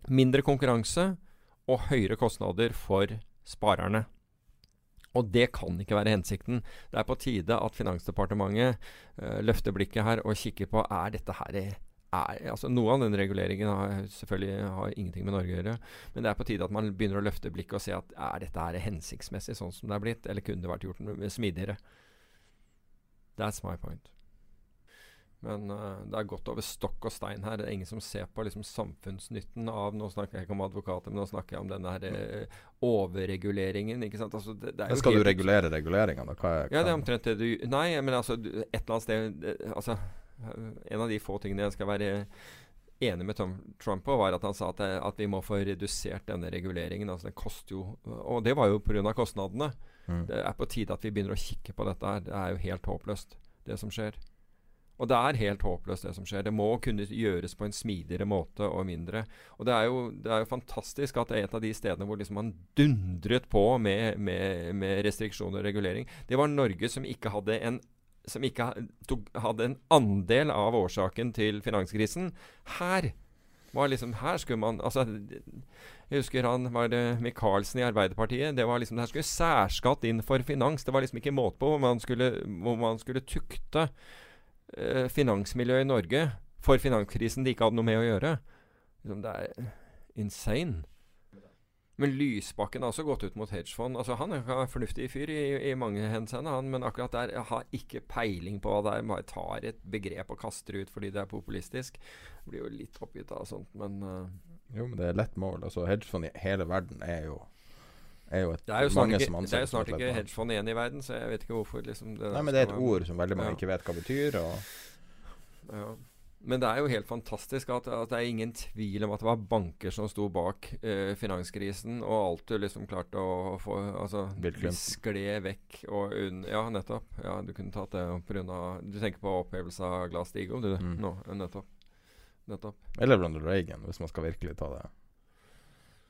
mindre konkurranse og høyere kostnader for sparerne. Og det kan ikke være hensikten. Det er på tide at Finansdepartementet uh, løfter blikket her og kikker på er dette her er, altså Noe av den reguleringen har selvfølgelig har ingenting med Norge å gjøre. Men det er på tide at man begynner å løfte blikket og se at er dette her hensiktsmessig sånn som det er blitt, eller kunne det vært gjort smidigere? That's my point. Men uh, det er gått over stokk og stein her. Det er ingen som ser på liksom, samfunnsnytten av Nå snakker jeg ikke om advokater, men nå snakker jeg om denne her, uh, overreguleringen. ikke sant? Altså, det, det skal du regulere reguleringa, da? Hva, hva? Ja, det er omtrent det du Nei, men altså et eller annet sted altså, En av de få tingene jeg skal være enig med Tom Trump på, var at han sa at, at vi må få redusert denne reguleringen. altså Den koster jo Og det var jo pga. kostnadene. Mm. Det er på tide at vi begynner å kikke på dette her. Det er jo helt håpløst, det som skjer. Og det er helt håpløst, det som skjer. Det må kunne gjøres på en smidigere måte og mindre. Og det er jo, det er jo fantastisk at det er et av de stedene hvor liksom man dundret på med, med, med restriksjoner og regulering, det var Norge som ikke hadde en som ikke tok, hadde en andel av årsaken til finanskrisen. Her var liksom Her skulle man altså, Jeg husker han var det Michaelsen i Arbeiderpartiet. Det var liksom, det her skulle særskatt inn for finans. Det var liksom ikke måte på hvor man skulle, hvor man skulle tukte eh, finansmiljøet i Norge for finanskrisen de ikke hadde noe med å gjøre. Liksom, det er insane. Men Lysbakken har også gått ut mot hedgefond. Altså, han er en fornuftig fyr i, i mange henseende, men akkurat der har ikke peiling på hva det er. Bare tar et begrep og kaster det ut fordi det er populistisk. Blir jo litt oppgitt av sånt, men uh, Jo, men det er lett mål. Altså, hedgefond i hele verden er jo er jo et, det er jo snart ikke, det snart ikke hedgefond igjen i verden, så jeg vet ikke hvorfor. Liksom, Nei, men det er et ord som veldig mange ja. ikke vet hva betyr. ja. Men det er jo helt fantastisk at, at, det er ingen tvil om at det var banker som sto bak eh, finanskrisen, og alt du liksom klarte å få Altså, skled vekk og unn... Ja, nettopp. Ja, du kunne tatt det pga. Du tenker på opphevelse av Glass-Steagall, du. Mm. Nå, nettopp. nettopp. Eller Ronald Reagan, hvis man skal virkelig ta det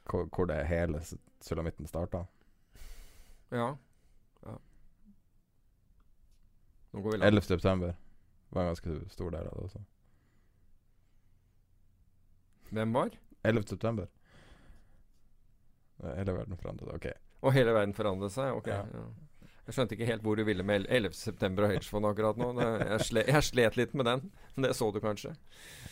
hvor, hvor det hele sulamitten starta. Ja. ja. 11. september var en ganske stor del av det også. Hvem var? 11. september. Hele verden forandret. Ok. Og hele verden forandret seg? Ok. Ja. Ja. Jeg skjønte ikke helt hvor du ville med 11. september og hedgefond akkurat nå. Jeg, slet, jeg slet litt med den. Det så du kanskje?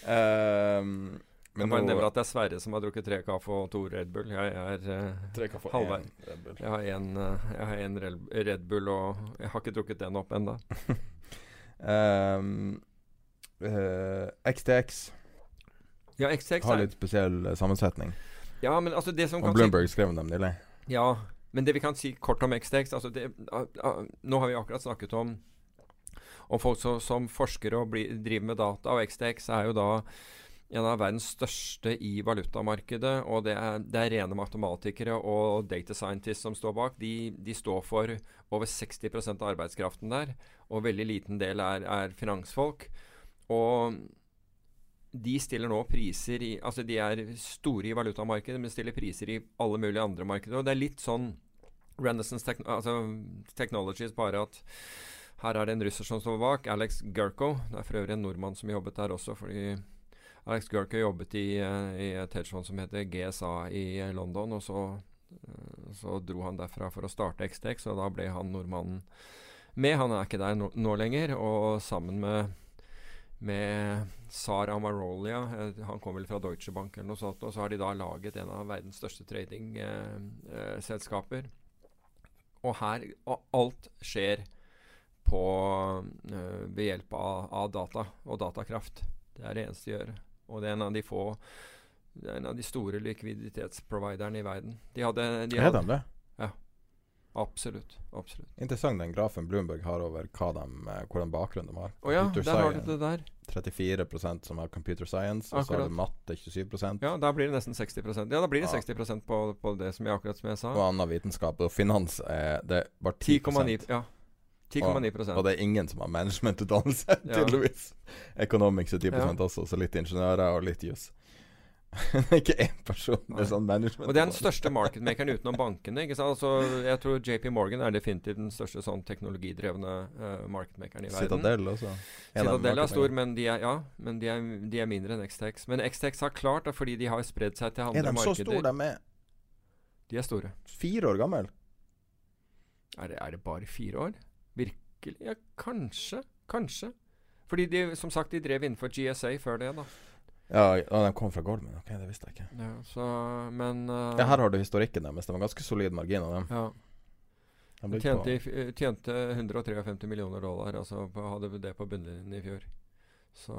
Um, men jeg bare nevner at det er Sverre som har drukket tre kaffe og to Red Bull. Jeg er uh, halvveis. Jeg har én uh, en Red Bull, og jeg har ikke drukket den opp ennå. um, uh, XTX ja, har litt spesiell sammensetning. Ja, men altså det som og kan Bloomberg si, skrev om dem nylig. Ja, men det vi kan si kort om XTX altså det, Nå har vi akkurat snakket om om folk så, som forsker og bli, driver med data, og XTX er jo da en av verdens største i valutamarkedet. Og det er, det er, rene matematikere og data scientists som står bak. De, de står for over 60% av arbeidskraften der. Og veldig liten del er, er, finansfolk. Og de stiller nå priser i Altså de er store i valutamarkedet, men stiller priser i alle mulige andre markeder. Og det er litt sånn Renaissance Techn altså Technologies, bare at her er det en russer som står bak. Alex Gurko. Det er for øvrig en nordmann som jobbet der også. fordi Alex Gurko jobbet i, uh, i et hedgefond som heter GSA i London. Og så, uh, så, dro han derfra for å starte XTX, og da ble han nordmannen med. Han er ikke der nå, nå lenger. Og sammen med, med Sar Amarolia, han kom vel fra Deutsche Bank eller noe sånt, og så har de da laget en av verdens største tradingselskaper. og her og alt skjer på, ved hjelp av, av data og datakraft. Det er det eneste de gjør. Og det er en av de få Det er en av de store likviditetsproviderne i verden. De hadde, de hadde, er de det? Ja. Absolutt. absolutt. Interessant den grafen Bloomberg har over hva de, eh, hvordan bakgrunn de har. Å ja, der har du det der. 34% som har computer science, og så har du matte 27 Ja, da blir det nesten 60% Ja, da blir det ja. 60% på, på, det som jeg akkurat som jeg sa. Og annen vitenskap. Og finans er det bare 10 10,9 ja. 10,9 og, og det er ingen som har managementutdannelse, ja. tydeligvis. Economics er 10 ja. også, så litt ingeniører og litt juss. ikke én person med sånn management. Og det er den største marketmakeren utenom bankene. ikke sant? Altså, jeg tror JP Morgan er definitivt den største sånn teknologidrevne uh, marketmakeren i verden. Citadel også. Citadel er stor, men, de er, ja, men de, er, de er mindre enn XTX. Men XTX har klart det fordi de har spredd seg til andre markeder. Er de markeder. så store, de er? De er store. Fire år gammel? Er det, er det bare fire år? Virkelig? Ja, kanskje. Kanskje. Fordi de, som sagt, de drev innenfor GSA før det, da. Ja, de kom fra Goldman. Ok, det visste jeg ikke. Ja, så, men uh, ja, Her har du historikken deres. Det var ganske solid margin av dem. Ja. De tjente, eh, tjente, 153 millioner dollar, altså hadde det på bunnlinjen i fjor. Så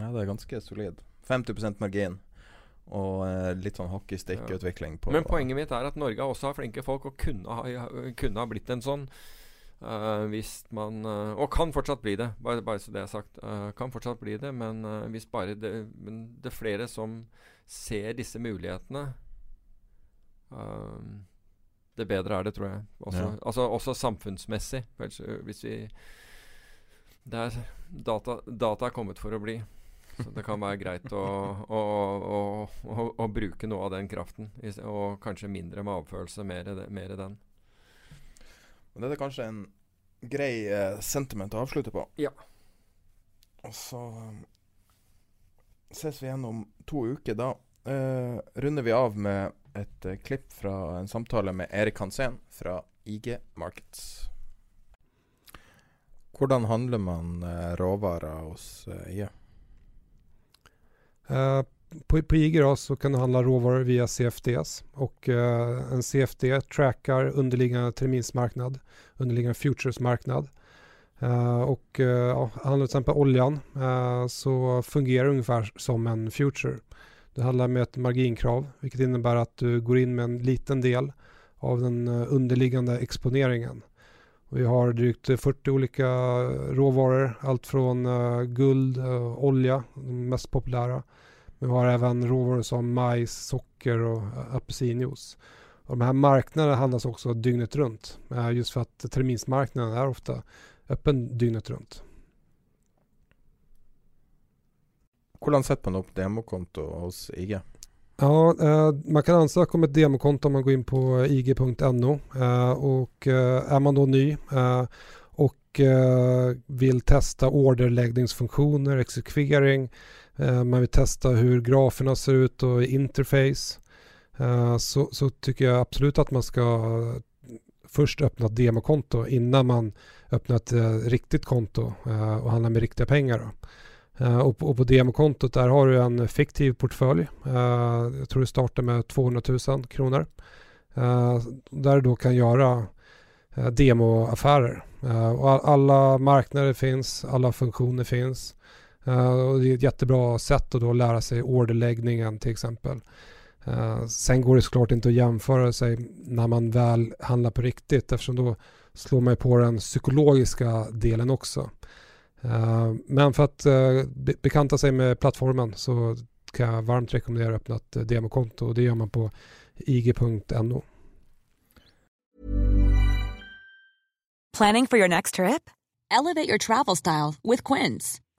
Ja, det er ganske solid. 50 margin. Og eh, litt sånn hockeystick-utvikling. Ja. Men poenget mitt er at Norge også har flinke folk, og kunne ha, kunne ha blitt en sånn. Uh, hvis man uh, Og kan fortsatt bli det, bare, bare så det er sagt. Uh, kan fortsatt bli det, men hvis bare det, er flere som ser disse mulighetene Det bedre er det, tror jeg. Også, ja. altså, også samfunnsmessig. Hvis vi det er, data, data er kommet for å bli. Så det kan være greit å, å, å, å bruke noe av den kraften. Og kanskje mindre med avfølelse, mer, mer den. Men det er kanskje en grei uh, sentiment å avslutte på. Ja. Og så um, ses vi igjen om to uker. Da uh, runder vi av med et uh, klipp fra en samtale med Erik Hansen fra IG Markets. Hvordan handler man råvarer hos? Uh, på, på IG så kan du handla råvaror via CFDs och eh, en CFD trackar underliggande terminsmarknad, underliggande futuresmarknad. Eh, och eh, ja, handlar till exempel oljan så fungerar det ungefär som en future. Det handlar med ett marginkrav vilket innebär att du går in med en liten del av den underliggande exponeringen. Vi har drygt 40 olika råvaror, allt från guld, olja, de mest populära, vi har även råvaror som majs, socker och apelsinjuice. Och de här marknaderna handlas också dygnet runt. Just för att terminsmarknaden är ofta öppen dygnet runt. Hur sätter man upp demokonto hos IG? Ja, eh, man kan ansöka om ett demokonto om man går in på ig.no eh, och eh, är man då ny eh, och eh, vill testa orderläggningsfunktioner, exekvering Eh, man vill testa hur graferna ser ut och interface. Eh, så, så tycker jag absolut att man ska först öppna ett demokonto innan man öppnar ett eh, riktigt konto och handlar med riktiga pengar. Och på, och på demokontot där har du en fiktiv portfölj. Jag tror det startar med 200 000 kronor. Där du då kan göra demoaffärer. Och alla marknader finns, alla funktioner finns. Uh, det är ett jättebra sätt att då lära sig orderläggningen till exempel. Uh, sen går det såklart inte att jämföra sig när man väl handlar på riktigt eftersom då slår man på den psykologiska delen också. Uh, men för att be bekanta sig med plattformen så kan jag varmt rekommendera att öppna ett demokonto och det gör man på ig.no. Planning for your next trip? Elevate your travel style with Quince.